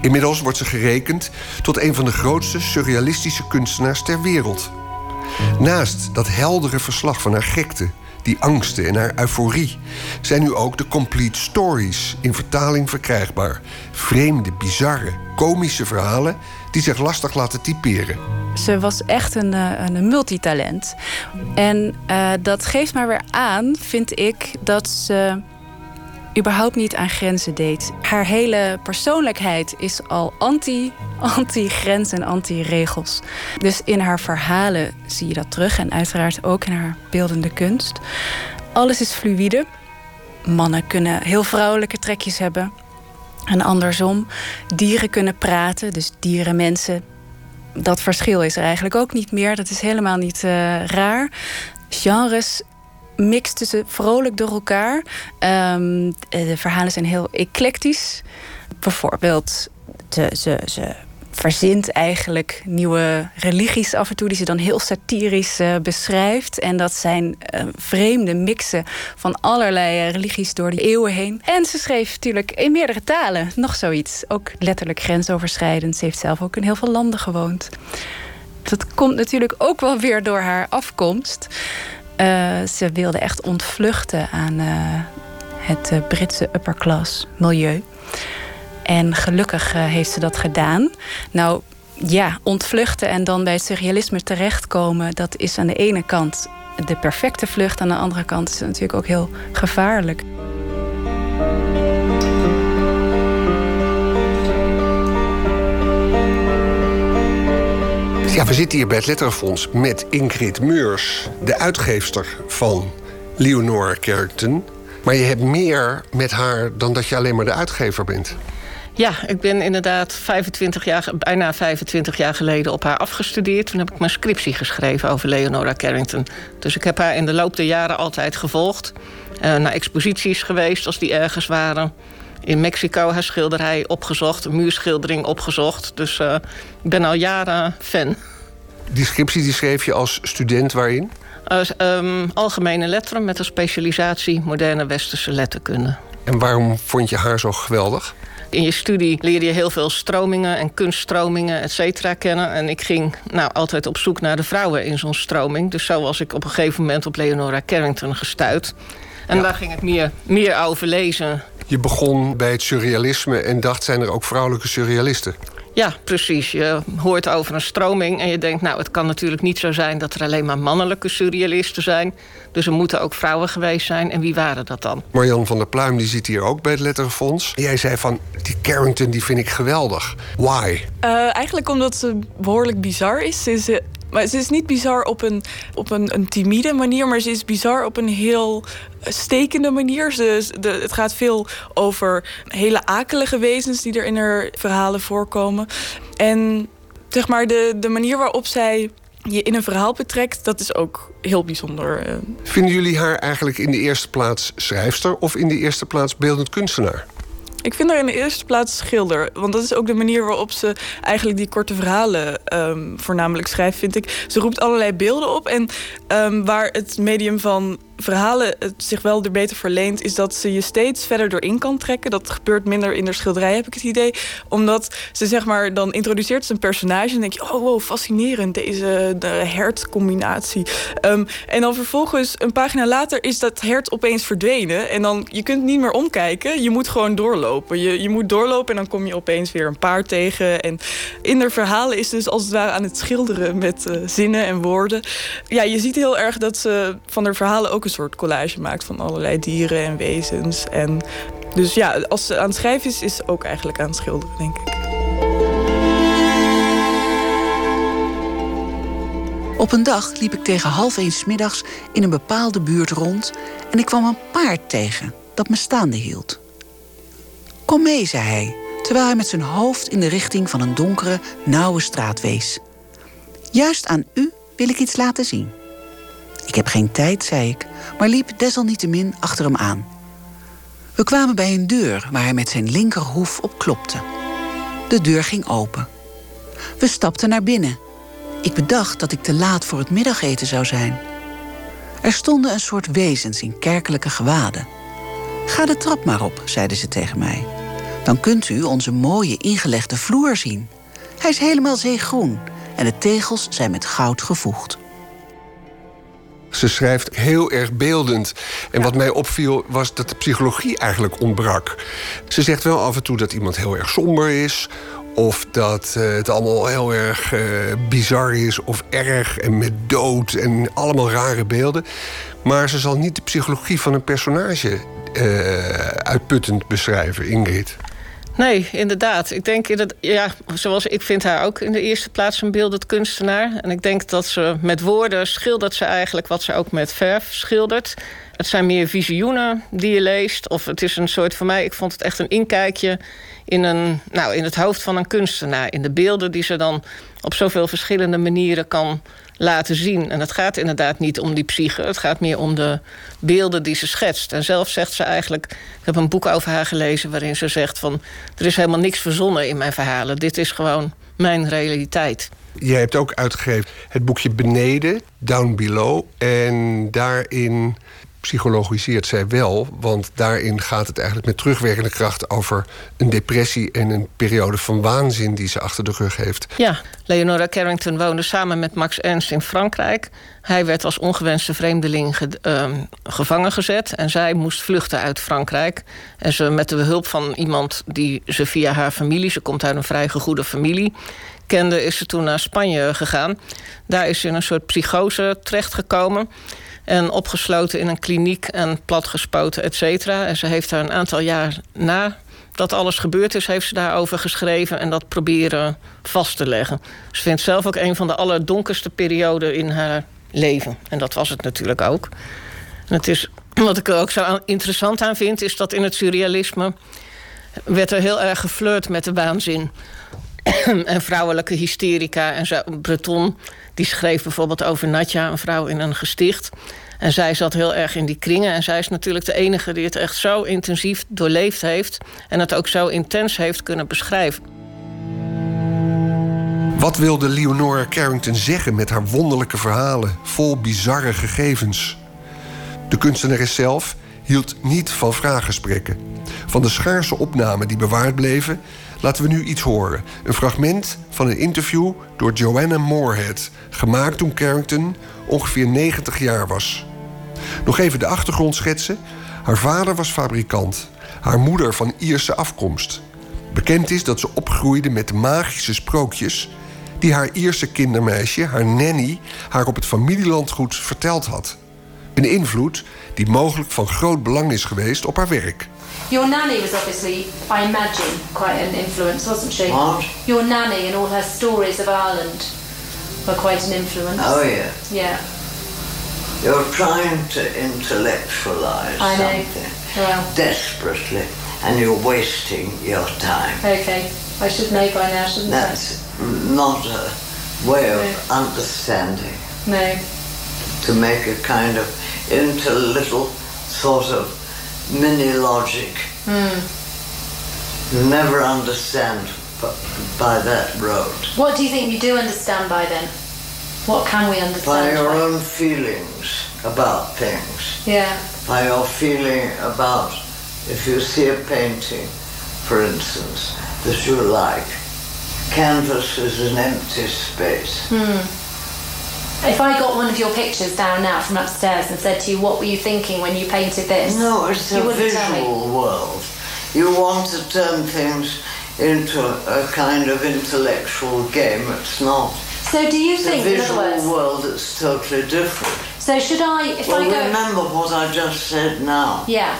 Inmiddels wordt ze gerekend tot een van de grootste surrealistische kunstenaars ter wereld. Naast dat heldere verslag van haar gekte, die angsten en haar euforie, zijn nu ook de complete stories in vertaling verkrijgbaar. Vreemde, bizarre, komische verhalen die zich lastig laten typeren. Ze was echt een, eh, een multitalent. En uh, dat geeft maar weer aan, vind ik, dat ze überhaupt niet aan grenzen deed. Haar hele persoonlijkheid is al anti, anti-grens en anti-regels. Dus in haar verhalen zie je dat terug en uiteraard ook in haar beeldende kunst. Alles is fluïde. Mannen kunnen heel vrouwelijke trekjes hebben. En andersom, dieren kunnen praten, dus dieren, mensen. Dat verschil is er eigenlijk ook niet meer. Dat is helemaal niet uh, raar. Genres mix tussen vrolijk door elkaar. Um, de verhalen zijn heel eclectisch. Bijvoorbeeld, ze, ze, verzint eigenlijk nieuwe religies af en toe... die ze dan heel satirisch uh, beschrijft. En dat zijn uh, vreemde mixen van allerlei religies door de eeuwen heen. En ze schreef natuurlijk in meerdere talen nog zoiets. Ook letterlijk grensoverschrijdend. Ze heeft zelf ook in heel veel landen gewoond. Dat komt natuurlijk ook wel weer door haar afkomst. Uh, ze wilde echt ontvluchten aan uh, het uh, Britse upper class milieu. En gelukkig heeft ze dat gedaan. Nou ja, ontvluchten en dan bij het surrealisme terechtkomen, dat is aan de ene kant de perfecte vlucht, aan de andere kant is het natuurlijk ook heel gevaarlijk. Ja, we zitten hier bij het Letterenfonds met Ingrid Meurs, de uitgeefster van Leonora Carrington. Maar je hebt meer met haar dan dat je alleen maar de uitgever bent. Ja, ik ben inderdaad 25 jaar, bijna 25 jaar geleden op haar afgestudeerd. Toen heb ik mijn scriptie geschreven over Leonora Carrington. Dus ik heb haar in de loop der jaren altijd gevolgd. Uh, naar exposities geweest als die ergens waren. In Mexico haar schilderij opgezocht, een muurschildering opgezocht. Dus uh, ik ben al jaren fan. Die scriptie die schreef je als student waarin? Als um, algemene letteren met een specialisatie moderne westerse letterkunde. En waarom vond je haar zo geweldig? In je studie leer je heel veel stromingen en kunststromingen, et cetera, kennen. En ik ging nou, altijd op zoek naar de vrouwen in zo'n stroming. Dus zo was ik op een gegeven moment op Leonora Carrington gestuurd. En ja. daar ging ik meer, meer over lezen. Je begon bij het surrealisme en dacht, zijn er ook vrouwelijke surrealisten? Ja, precies. Je hoort over een stroming en je denkt... nou, het kan natuurlijk niet zo zijn dat er alleen maar mannelijke surrealisten zijn. Dus er moeten ook vrouwen geweest zijn. En wie waren dat dan? Marjan van der Pluim die zit hier ook bij het Letterenfonds. Jij zei van, die Carrington die vind ik geweldig. Why? Uh, eigenlijk omdat ze behoorlijk bizar is. Ze is maar ze is niet bizar op een, op een, een timide manier, maar ze is bizar op een heel stekende manier. Ze, de, het gaat veel over hele akelige wezens die er in haar verhalen voorkomen. En zeg maar de, de manier waarop zij je in een verhaal betrekt, dat is ook heel bijzonder. Vinden jullie haar eigenlijk in de eerste plaats schrijfster of in de eerste plaats beeldend kunstenaar? Ik vind haar in de eerste plaats schilder. Want dat is ook de manier waarop ze eigenlijk die korte verhalen um, voornamelijk schrijft, vind ik. Ze roept allerlei beelden op. En um, waar het medium van verhalen het zich wel er beter verleent, is dat ze je steeds verder doorin kan trekken. Dat gebeurt minder in de schilderij, heb ik het idee. Omdat ze zeg maar, dan introduceert ze een personage en denk je, oh wow, fascinerend, deze de hertcombinatie. Um, en dan vervolgens, een pagina later, is dat hert opeens verdwenen. En dan, je kunt niet meer omkijken, je moet gewoon doorlopen. Je, je moet doorlopen en dan kom je opeens weer een paard tegen. En in de verhalen is dus als het ware aan het schilderen met uh, zinnen en woorden. Ja, je ziet heel erg dat ze van de verhalen ook een soort collage maakt van allerlei dieren en wezens. En dus ja, als ze aan het schrijven is, is ze ook eigenlijk aan het schilderen, denk ik. Op een dag liep ik tegen half één middags in een bepaalde buurt rond en ik kwam een paard tegen dat me staande hield. Kom mee, zei hij, terwijl hij met zijn hoofd in de richting van een donkere, nauwe straat wees. Juist aan u wil ik iets laten zien. Ik heb geen tijd, zei ik, maar liep desalniettemin achter hem aan. We kwamen bij een deur waar hij met zijn linkerhoef op klopte. De deur ging open. We stapten naar binnen. Ik bedacht dat ik te laat voor het middageten zou zijn. Er stonden een soort wezens in kerkelijke gewaden. Ga de trap maar op, zeiden ze tegen mij. Dan kunt u onze mooie ingelegde vloer zien. Hij is helemaal zeegroen en de tegels zijn met goud gevoegd. Ze schrijft heel erg beeldend. En wat mij opviel was dat de psychologie eigenlijk ontbrak. Ze zegt wel af en toe dat iemand heel erg somber is. Of dat uh, het allemaal heel erg uh, bizar is of erg en met dood en allemaal rare beelden. Maar ze zal niet de psychologie van een personage uh, uitputtend beschrijven, Ingrid. Nee, inderdaad. Ik denk, dat, ja, zoals ik vind haar ook in de eerste plaats een beeldend kunstenaar. En ik denk dat ze met woorden schildert ze eigenlijk wat ze ook met verf schildert. Het zijn meer visioenen die je leest. Of het is een soort, voor mij, ik vond het echt een inkijkje in, een, nou, in het hoofd van een kunstenaar. In de beelden die ze dan op zoveel verschillende manieren kan laten zien. En het gaat inderdaad niet om die psyche. Het gaat meer om de beelden die ze schetst. En zelf zegt ze eigenlijk... Ik heb een boek over haar gelezen waarin ze zegt van... er is helemaal niks verzonnen in mijn verhalen. Dit is gewoon mijn realiteit. Jij hebt ook uitgegeven het boekje Beneden, Down Below. En daarin psychologiseert zij wel. Want daarin gaat het eigenlijk met terugwerkende kracht over een depressie en een periode van waanzin die ze achter de rug heeft. Ja, Leonora Carrington woonde samen met Max Ernst in Frankrijk. Hij werd als ongewenste vreemdeling ge, uh, gevangen gezet en zij moest vluchten uit Frankrijk. En ze met de hulp van iemand die ze via haar familie, ze komt uit een vrij gegoede familie, kende, is ze toen naar Spanje gegaan. Daar is ze in een soort psychose terechtgekomen. En opgesloten in een kliniek en platgespoten, et cetera. En ze heeft daar een aantal jaar na dat alles gebeurd is, heeft ze daarover geschreven en dat proberen vast te leggen. Ze vindt zelf ook een van de allerdonkerste perioden in haar leven. En dat was het natuurlijk ook. En het is, wat ik er ook zo interessant aan vind, is dat in het surrealisme werd er heel erg geflirt met de waanzin. [clears throat] en vrouwelijke hysterica. En zo, Breton die schreef bijvoorbeeld over Natja, een vrouw in een gesticht. En zij zat heel erg in die kringen. En zij is natuurlijk de enige die het echt zo intensief doorleefd heeft. En het ook zo intens heeft kunnen beschrijven. Wat wilde Leonora Carrington zeggen met haar wonderlijke verhalen, vol bizarre gegevens? De kunstenares zelf hield niet van vraaggesprekken. Van de schaarse opnamen die bewaard bleven, laten we nu iets horen. Een fragment van een interview door Joanna Moorhead, gemaakt toen Carrington ongeveer 90 jaar was. Nog even de achtergrond schetsen. Haar vader was fabrikant, haar moeder van Ierse afkomst. Bekend is dat ze opgroeide met de magische sprookjes die haar Ierse kindermeisje, haar nanny, haar op het familielandgoed verteld had. Een invloed die mogelijk van groot belang is geweest op haar werk. Your nanny was obviously, I imagine, quite an influence, wasn't she? What? Your nanny and all her stories of Ireland were quite an influence. Oh, yeah. Yeah. You're trying to intellectualize something Well, desperately, and you're wasting your time. okay. I should know by now, shouldn't That's not a way of understanding. No. To make a kind of into little sort of mini logic. You never understand by that road. What do you think you do understand by then? What can we understand? By your by? own feelings about things. Yeah. by your feeling about if you see a painting, for instance, that you like. Canvas is an empty space. Hmm. If I got one of your pictures down now from upstairs and said to you, what were you thinking when you painted this? No, it's you a wouldn't tell me. visual world. You want to turn things into a kind of intellectual game. It's not. So do you It's think, a other visual words, world that's totally different. so should I, if well, I go... remember what I just said now. Yeah.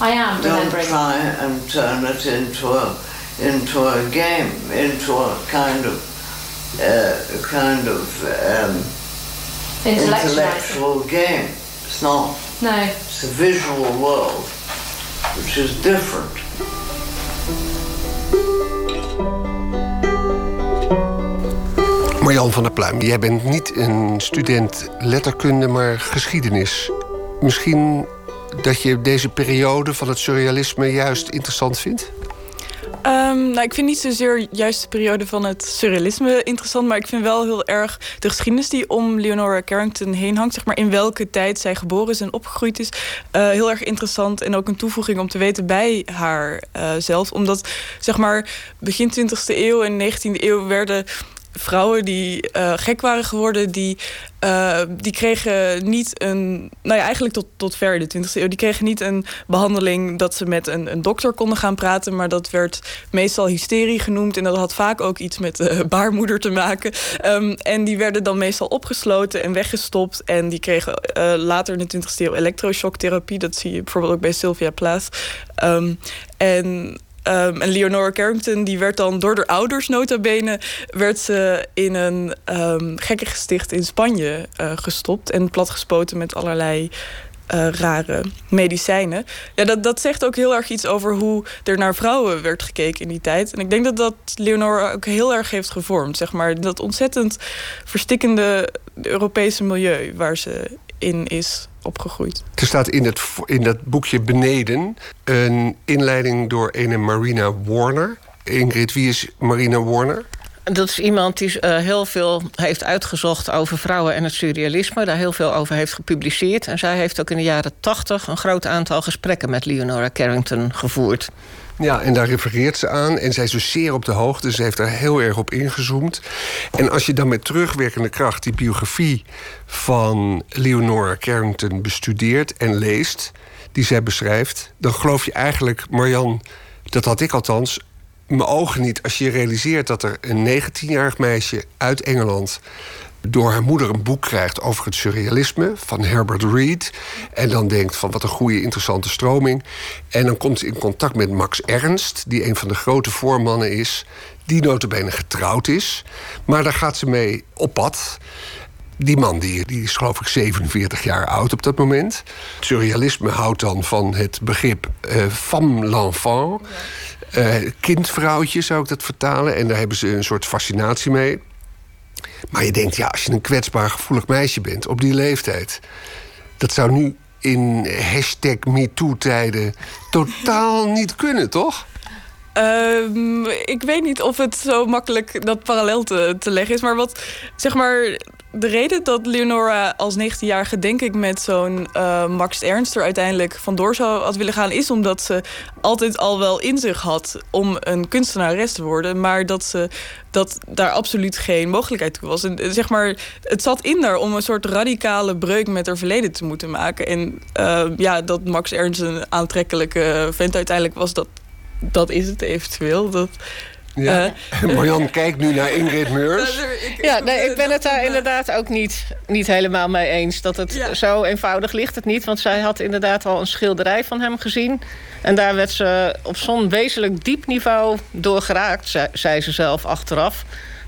I am Don't remembering. try and turn it into a into a game, into a kind of uh, kind of um, intellectual game. It's not. No. It's a visual world, which is different. Marjan van der Pluim, jij bent niet een student letterkunde, maar geschiedenis. Misschien dat je deze periode van het surrealisme juist interessant vindt? Ehm, nou, ik vind niet zozeer juist de periode van het surrealisme interessant, maar ik vind wel heel erg de geschiedenis die om Leonora Carrington heen hangt, zeg maar in welke tijd zij geboren is en opgegroeid is, eh, heel erg interessant en ook een toevoeging om te weten bij haar eh, zelf, omdat zeg maar begin 20e eeuw en 19e eeuw werden vrouwen die eh, gek waren geworden, die, eh, die kregen niet een. Nou ja, eigenlijk tot, tot ver in de 20e eeuw. Die kregen niet een behandeling dat ze met een, een dokter konden gaan praten. Maar dat werd meestal hysterie genoemd. En dat had vaak ook iets met de baarmoeder te maken. Ehm, en die werden dan meestal opgesloten en weggestopt. En die kregen eh, later in de 20e eeuw elektroshocktherapie. Dat zie je bijvoorbeeld ook bij Sylvia Plath. Ehm, en Um, en Leonora Carrington die werd dan door de ouders nota bene... werd ze in een um, gekkengesticht in Spanje uh, gestopt... en platgespoten met allerlei uh, rare medicijnen. Ja, dat, dat zegt ook heel erg iets over hoe er naar vrouwen werd gekeken in die tijd. En ik denk dat dat Leonora ook heel erg heeft gevormd. Zeg maar. Dat ontzettend verstikkende Europese milieu waar ze in is opgegroeid. Er staat in, het, in dat boekje beneden een inleiding door een Marina Warner. Ingrid, wie is Marina Warner? Dat is iemand die uh, heel veel heeft uitgezocht over vrouwen en het surrealisme. Daar heel veel over heeft gepubliceerd. En zij heeft ook in de jaren tachtig een groot aantal gesprekken met Leonora Carrington gevoerd. Ja, en daar refereert ze aan. En zij is dus zeer op de hoogte. Ze heeft daar heel erg op ingezoomd. En als je dan met terugwerkende kracht die biografie van Leonora Carrington bestudeert en leest, die zij beschrijft, dan geloof je eigenlijk, Marjan, dat had ik althans, mijn ogen niet als je realiseert dat er een 19-jarig meisje uit Engeland door haar moeder een boek krijgt over het surrealisme van Herbert Reed. En dan denkt van wat een goede, interessante stroming. En dan komt ze in contact met Max Ernst, die een van de grote voormannen is. Die notabene getrouwd is. Maar daar gaat ze mee op pad. Die man die, die is geloof ik 47 jaar oud op dat moment. Surrealisme houdt dan van het begrip uh, femme l'enfant. Uh, kindvrouwtje zou ik dat vertalen. En daar hebben ze een soort fascinatie mee. Maar je denkt, ja, als je een kwetsbaar, gevoelig meisje bent op die leeftijd. Dat zou nu in hashtag MeToo-tijden totaal niet kunnen, toch? Um, ik weet niet of het zo makkelijk dat parallel te, te leggen is. Maar wat, zeg maar, de reden dat Leonora als 19-jarige, denk ik, met zo'n uh, Max Ernst er uiteindelijk vandoor zou had willen gaan, is omdat ze altijd al wel in zich had om een kunstenares te worden, maar dat ze dat daar absoluut geen mogelijkheid toe was. En zeg maar, het zat in daar om een soort radicale breuk met haar verleden te moeten maken. En uh, ja, dat Max Ernst een aantrekkelijke vent uiteindelijk was, dat, dat is het eventueel. Dat, ja. Uh, [laughs] Marjan kijkt nu naar Ingrid Meurs. Ja, nee, ik ben het daar inderdaad ook niet, niet helemaal mee eens. Dat het zo eenvoudig ligt het niet. Want zij had inderdaad al een schilderij van hem gezien. En daar werd ze op zo'n wezenlijk diep niveau door geraakt, zei, zei ze zelf achteraf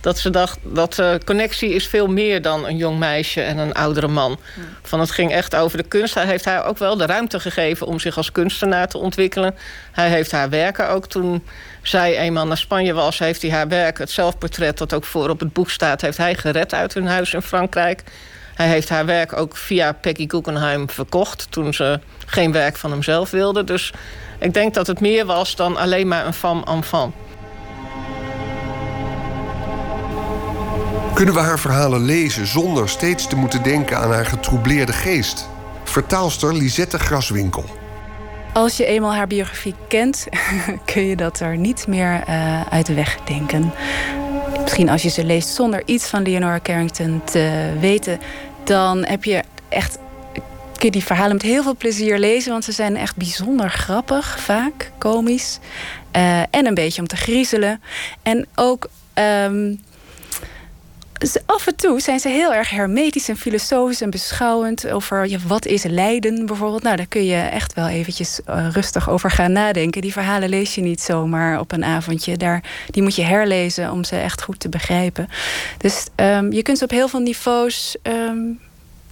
dat ze dacht dat de connectie is veel meer dan een jong meisje en een oudere man. Van het ging echt over de kunst. Hij heeft haar ook wel de ruimte gegeven om zich als kunstenaar te ontwikkelen. Hij heeft haar werken ook toen zij eenmaal naar Spanje was, heeft hij haar werk, het zelfportret dat ook voor op het boek staat, heeft hij gered uit hun huis in Frankrijk. Hij heeft haar werk ook via Peggy Guggenheim verkocht toen ze geen werk van hemzelf wilde. Dus ik denk dat het meer was dan alleen maar een femme enfant. Kunnen we haar verhalen lezen zonder steeds te moeten denken aan haar getroubleerde geest? Vertaalster Lisette Graswinkel. Als je eenmaal haar biografie kent, [laughs] kun je dat er niet meer uh, uit de weg denken. Misschien als je ze leest zonder iets van Leonora Carrington te weten, dan heb je echt kun je die verhalen met heel veel plezier lezen, want ze zijn echt bijzonder grappig, vaak komisch uh, en een beetje om te griezelen. En ook um, af en toe zijn ze heel erg hermetisch en filosofisch en beschouwend over ja, wat is lijden bijvoorbeeld. Nou, daar kun je echt wel eventjes uh, rustig over gaan nadenken. Die verhalen lees je niet zomaar op een avondje. Daar, die moet je herlezen om ze echt goed te begrijpen. Dus um, je kunt ze op heel veel niveaus um,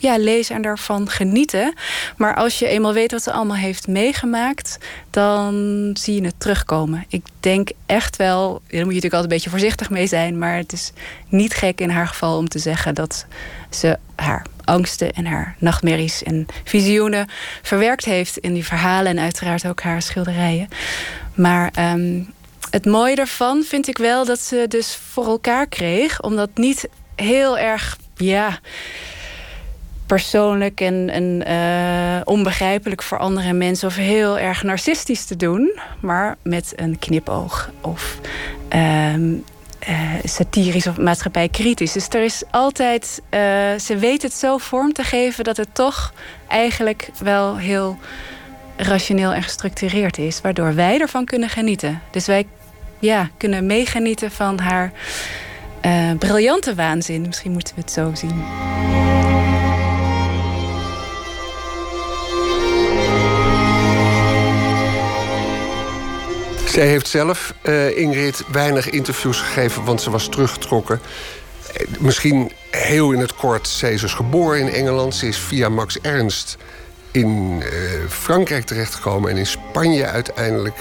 ja, lezen en daarvan genieten. Maar als je eenmaal weet wat ze allemaal heeft meegemaakt, dan zie je het terugkomen. Ik denk echt wel, daar moet je natuurlijk altijd een beetje voorzichtig mee zijn, maar het is niet gek in haar geval om te zeggen dat ze haar angsten en haar nachtmerries en visioenen verwerkt heeft in die verhalen en uiteraard ook haar schilderijen. Maar um, het mooie daarvan vind ik wel dat ze dus voor elkaar kreeg, omdat niet heel erg, ja persoonlijk en, uh, onbegrijpelijk voor andere mensen of heel erg narcistisch te doen, maar met een knipoog of uh, uh, satirisch of maatschappijkritisch. Dus er is altijd, uh, ze weet het zo vorm te geven dat het toch eigenlijk wel heel rationeel en gestructureerd is, waardoor wij ervan kunnen genieten. Dus wij ja, kunnen meegenieten van haar briljante waanzin. Misschien moeten we het zo zien. Zij heeft zelf, uh, Ingrid, weinig interviews gegeven, want ze was teruggetrokken. Eh, misschien heel in het kort, zij is dus geboren in Engeland. Ze is via Max Ernst in uh, Frankrijk terechtgekomen en in Spanje uiteindelijk.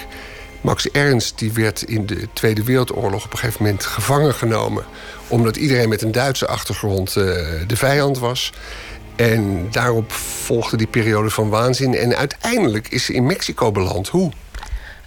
Max Ernst die werd in de Tweede Wereldoorlog op een gegeven moment gevangen genomen. Omdat iedereen met een Duitse achtergrond de vijand was. En daarop volgde die periode van waanzin. En uiteindelijk is ze in Mexico beland. Hoe?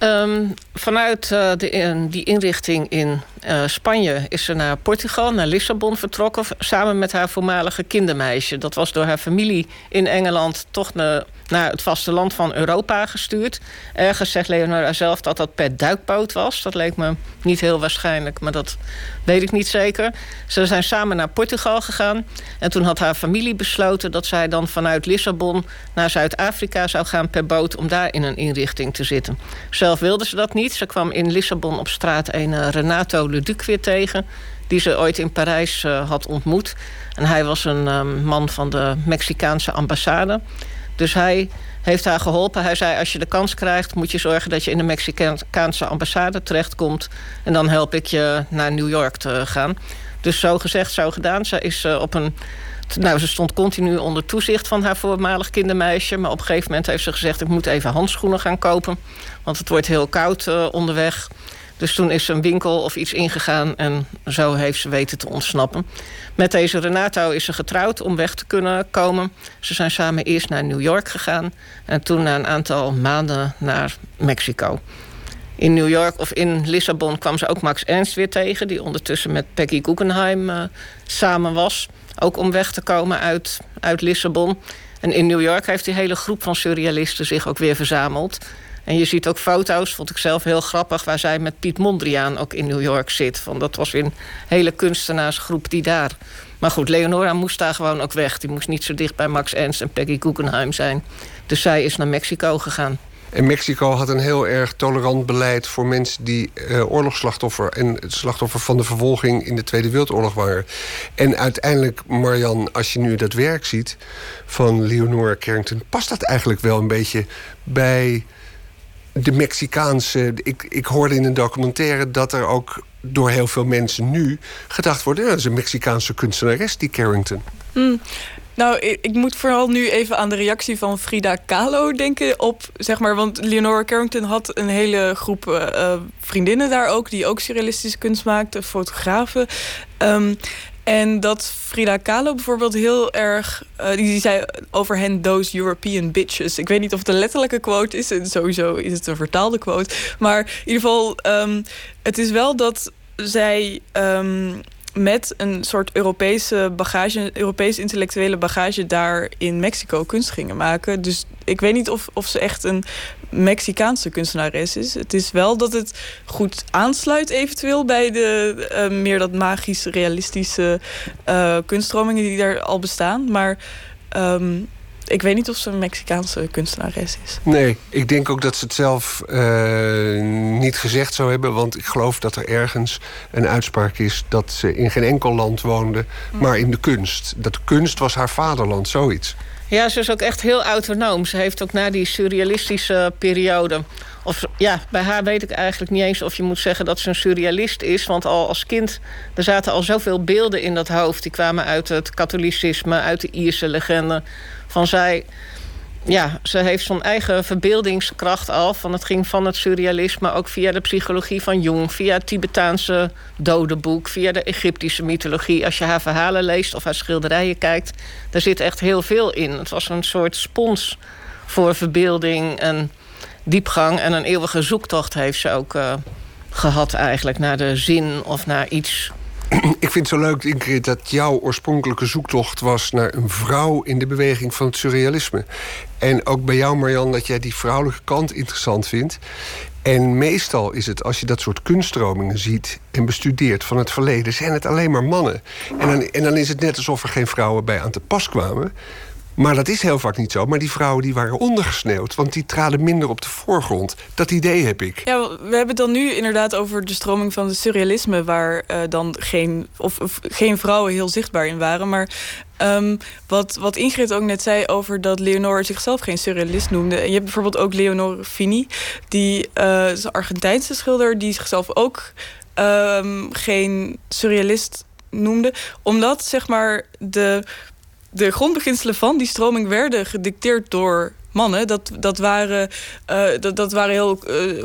Um, vanuit uh, de, die inrichting in uh, Spanje is ze naar Portugal, naar Lissabon vertrokken... samen met haar voormalige kindermeisje. Dat was door haar familie in Engeland toch naar, naar het vasteland van Europa gestuurd. Ergens zegt Leonora zelf dat dat per duikboot was. Dat leek me niet heel waarschijnlijk, maar dat weet ik niet zeker. Ze zijn samen naar Portugal gegaan. En toen had haar familie besloten dat zij dan vanuit Lissabon... naar Zuid-Afrika zou gaan per boot om daar in een inrichting te zitten. Zelf wilde ze dat niet. Ze kwam in Lissabon op straat een Renato Leduc weer tegen... die ze ooit in Parijs had ontmoet. En hij was een ehm, man van de Mexicaanse ambassade. Dus hij heeft haar geholpen. Hij zei, als je de kans krijgt... moet je zorgen dat je in de Mexicaanse ambassade terechtkomt... en dan help ik je naar New York te gaan. Dus zo gezegd, zo gedaan. Ze is op een nou, ze stond continu onder toezicht van haar voormalig kindermeisje. Maar op een gegeven moment heeft ze gezegd... ik moet even handschoenen gaan kopen. Want het wordt heel koud uh, onderweg. Dus toen is ze een winkel of iets ingegaan... en zo heeft ze weten te ontsnappen. Met deze Renato is ze getrouwd om weg te kunnen komen. Ze zijn samen eerst naar New York gegaan... en toen na een aantal maanden naar Mexico. In New York of in Lissabon kwam ze ook Max Ernst weer tegen... die ondertussen met Peggy Guggenheim uh, samen was... Ook om weg te komen uit, uit Lissabon. En in New York heeft die hele groep van surrealisten zich ook weer verzameld. En je ziet ook foto's, vond ik zelf heel grappig... waar zij met Piet Mondriaan ook in New York zit. Van, dat was een hele kunstenaarsgroep die daar... Maar goed, Leonora moest daar gewoon ook weg. Die moest niet zo dicht bij Max Ernst en Peggy Guggenheim zijn. Dus zij is naar Mexico gegaan. En Mexico had een heel erg tolerant beleid voor mensen die uh, oorlogsslachtoffer en slachtoffer van de vervolging in de Tweede Wereldoorlog waren. En uiteindelijk, Marian, als je nu dat werk ziet van Leonora Carrington, past dat eigenlijk wel een beetje bij de Mexicaanse. Ik, ik hoorde in een documentaire dat er ook door heel veel mensen nu gedacht wordt: ja, is een Mexicaanse kunstenares, die Carrington. Mm. Nou, ik, ik, moet vooral nu even aan de reactie van Frida Kahlo denken. Op, zeg maar, want Leonora Carrington had een hele groep uh, vriendinnen daar ook... die ook surrealistische kunst maakten, fotografen. Um, en dat Frida Kahlo bijvoorbeeld heel erg... Uh, die zei over hen, those European bitches. Ik weet niet of het een letterlijke quote is. En sowieso is het een vertaalde quote. Maar in ieder geval, um, het is wel dat zij... Um, met een soort Europese bagage, Europese intellectuele bagage daar in Mexico kunst gingen maken. Dus ik weet niet of, of ze echt een Mexicaanse kunstenares is. Het is wel dat het goed aansluit eventueel bij de uh, meer dat magisch realistische uh, kunststromingen die daar al bestaan. Maar um, ik weet niet of ze een Mexicaanse kunstenares is. Nee, ik denk ook dat ze het zelf uh, niet gezegd zou hebben. Want ik geloof dat er ergens een uitspraak is... dat ze in geen enkel land woonde, mm. maar in de kunst. Dat de kunst was haar vaderland, zoiets. Ja, ze is ook echt heel autonoom. Ze heeft ook na die surrealistische periode... Of, ja, bij haar weet ik eigenlijk niet eens of je moet zeggen dat ze een surrealist is. Want al als kind, er zaten al zoveel beelden in dat hoofd. Die kwamen uit het katholicisme, uit de Ierse legende van zij... Ja, ze heeft zo'n eigen verbeeldingskracht al. Van het ging van het surrealisme ook via de psychologie van Jung... via het Tibetaanse dodenboek, via de Egyptische mythologie. Als je haar verhalen leest of haar schilderijen kijkt... daar zit echt heel veel in. Het was een soort spons voor verbeelding en diepgang. En een eeuwige zoektocht heeft ze ook uh, gehad eigenlijk... naar de zin of naar iets [clears throat] ik vind het zo leuk, Ingrid, dat jouw oorspronkelijke zoektocht was naar een vrouw in de beweging van het surrealisme. En ook bij jou, Marjan, dat jij die vrouwelijke kant interessant vindt. En meestal is het, als je dat soort kunststromingen ziet en bestudeert van het verleden, zijn het alleen maar mannen. En dan, en dan is het net alsof er geen vrouwen bij aan te pas kwamen. Maar dat is heel vaak niet zo. Maar die vrouwen die waren ondergesneeuwd. Want die traden minder op de voorgrond. Dat idee heb ik. Ja, we hebben het dan nu inderdaad over de stroming van het surrealisme... waar uh, dan geen, of, of, geen vrouwen heel zichtbaar in waren. Maar um, wat, wat Ingrid ook net zei over dat Leonore zichzelf geen surrealist noemde. Je hebt bijvoorbeeld ook Leonore Fini. Die uh, is een Argentijnse schilder die zichzelf ook um, geen surrealist noemde. Omdat zeg maar de de grondbeginselen van die stroming werden gedicteerd door mannen. Dat, dat, waren, uh, dat, dat waren heel uh,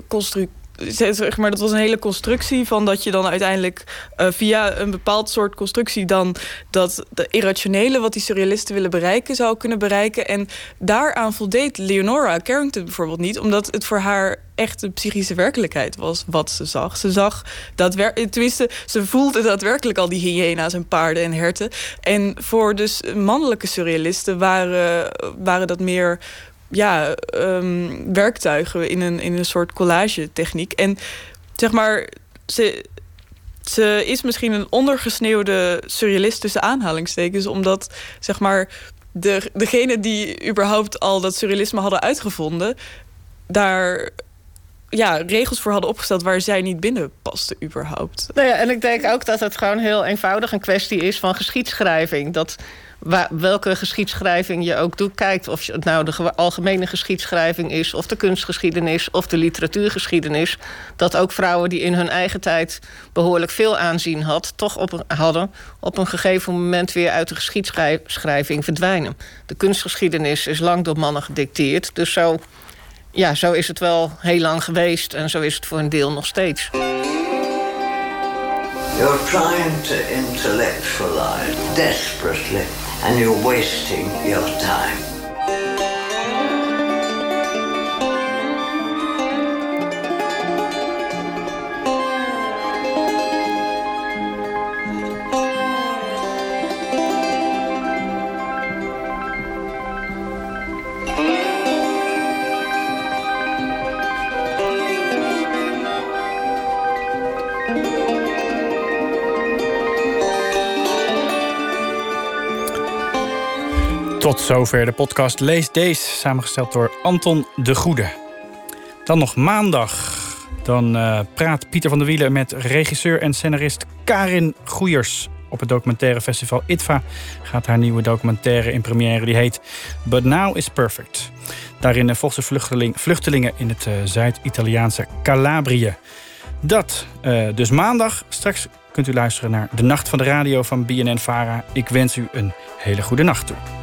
zeg maar, dat was een hele constructie van dat je dan uiteindelijk uh, via een bepaald soort constructie dan dat de irrationele wat die surrealisten willen bereiken zou kunnen bereiken. En daaraan voldeed Leonora Carrington bijvoorbeeld niet, omdat het voor haar echt een psychische werkelijkheid was wat ze zag. Ze zag dat tenminste, ze voelde daadwerkelijk al die hyena's en paarden en herten. En voor dus mannelijke surrealisten waren, waren dat meer ja, um, werktuigen in een, in een soort collage techniek. En zeg maar, ze, ze is misschien een ondergesneeuwde surrealist tussen aanhalingstekens, omdat zeg maar de, degene die überhaupt al dat surrealisme hadden uitgevonden, daar ja, regels voor hadden opgesteld waar zij niet binnen paste überhaupt. Nou ja, en ik denk ook dat het gewoon heel eenvoudig een kwestie is van geschiedschrijving. Dat welke geschiedschrijving je ook doet, kijkt of het nou de algemene geschiedschrijving is, of de kunstgeschiedenis, of de literatuurgeschiedenis, dat ook vrouwen die in hun eigen tijd behoorlijk veel aanzien had, toch op, hadden, op een gegeven moment weer uit de geschiedschrijving verdwijnen. De kunstgeschiedenis is lang door mannen gedicteerd, dus zo, ja, zo is het wel heel lang geweest en zo is het voor een deel nog steeds. You're trying to intellectualize desperately and you're wasting your time. Tot zover de podcast Lees Deze, samengesteld door Anton de Goede. Dan nog maandag. Dan uh, praat Pieter van der Wielen met regisseur en scenarist Karin Goeiers. Op het documentaire festival ITVA gaat haar nieuwe documentaire in première. Die heet But Now is Perfect. Daarin uh, volgt ze vluchteling, vluchtelingen in het uh, Zuid-Italiaanse Calabrië. Dat dus maandag. Straks kunt u luisteren naar De Nacht van de Radio van BNN-Vara. Ik wens u een hele goede nacht toe.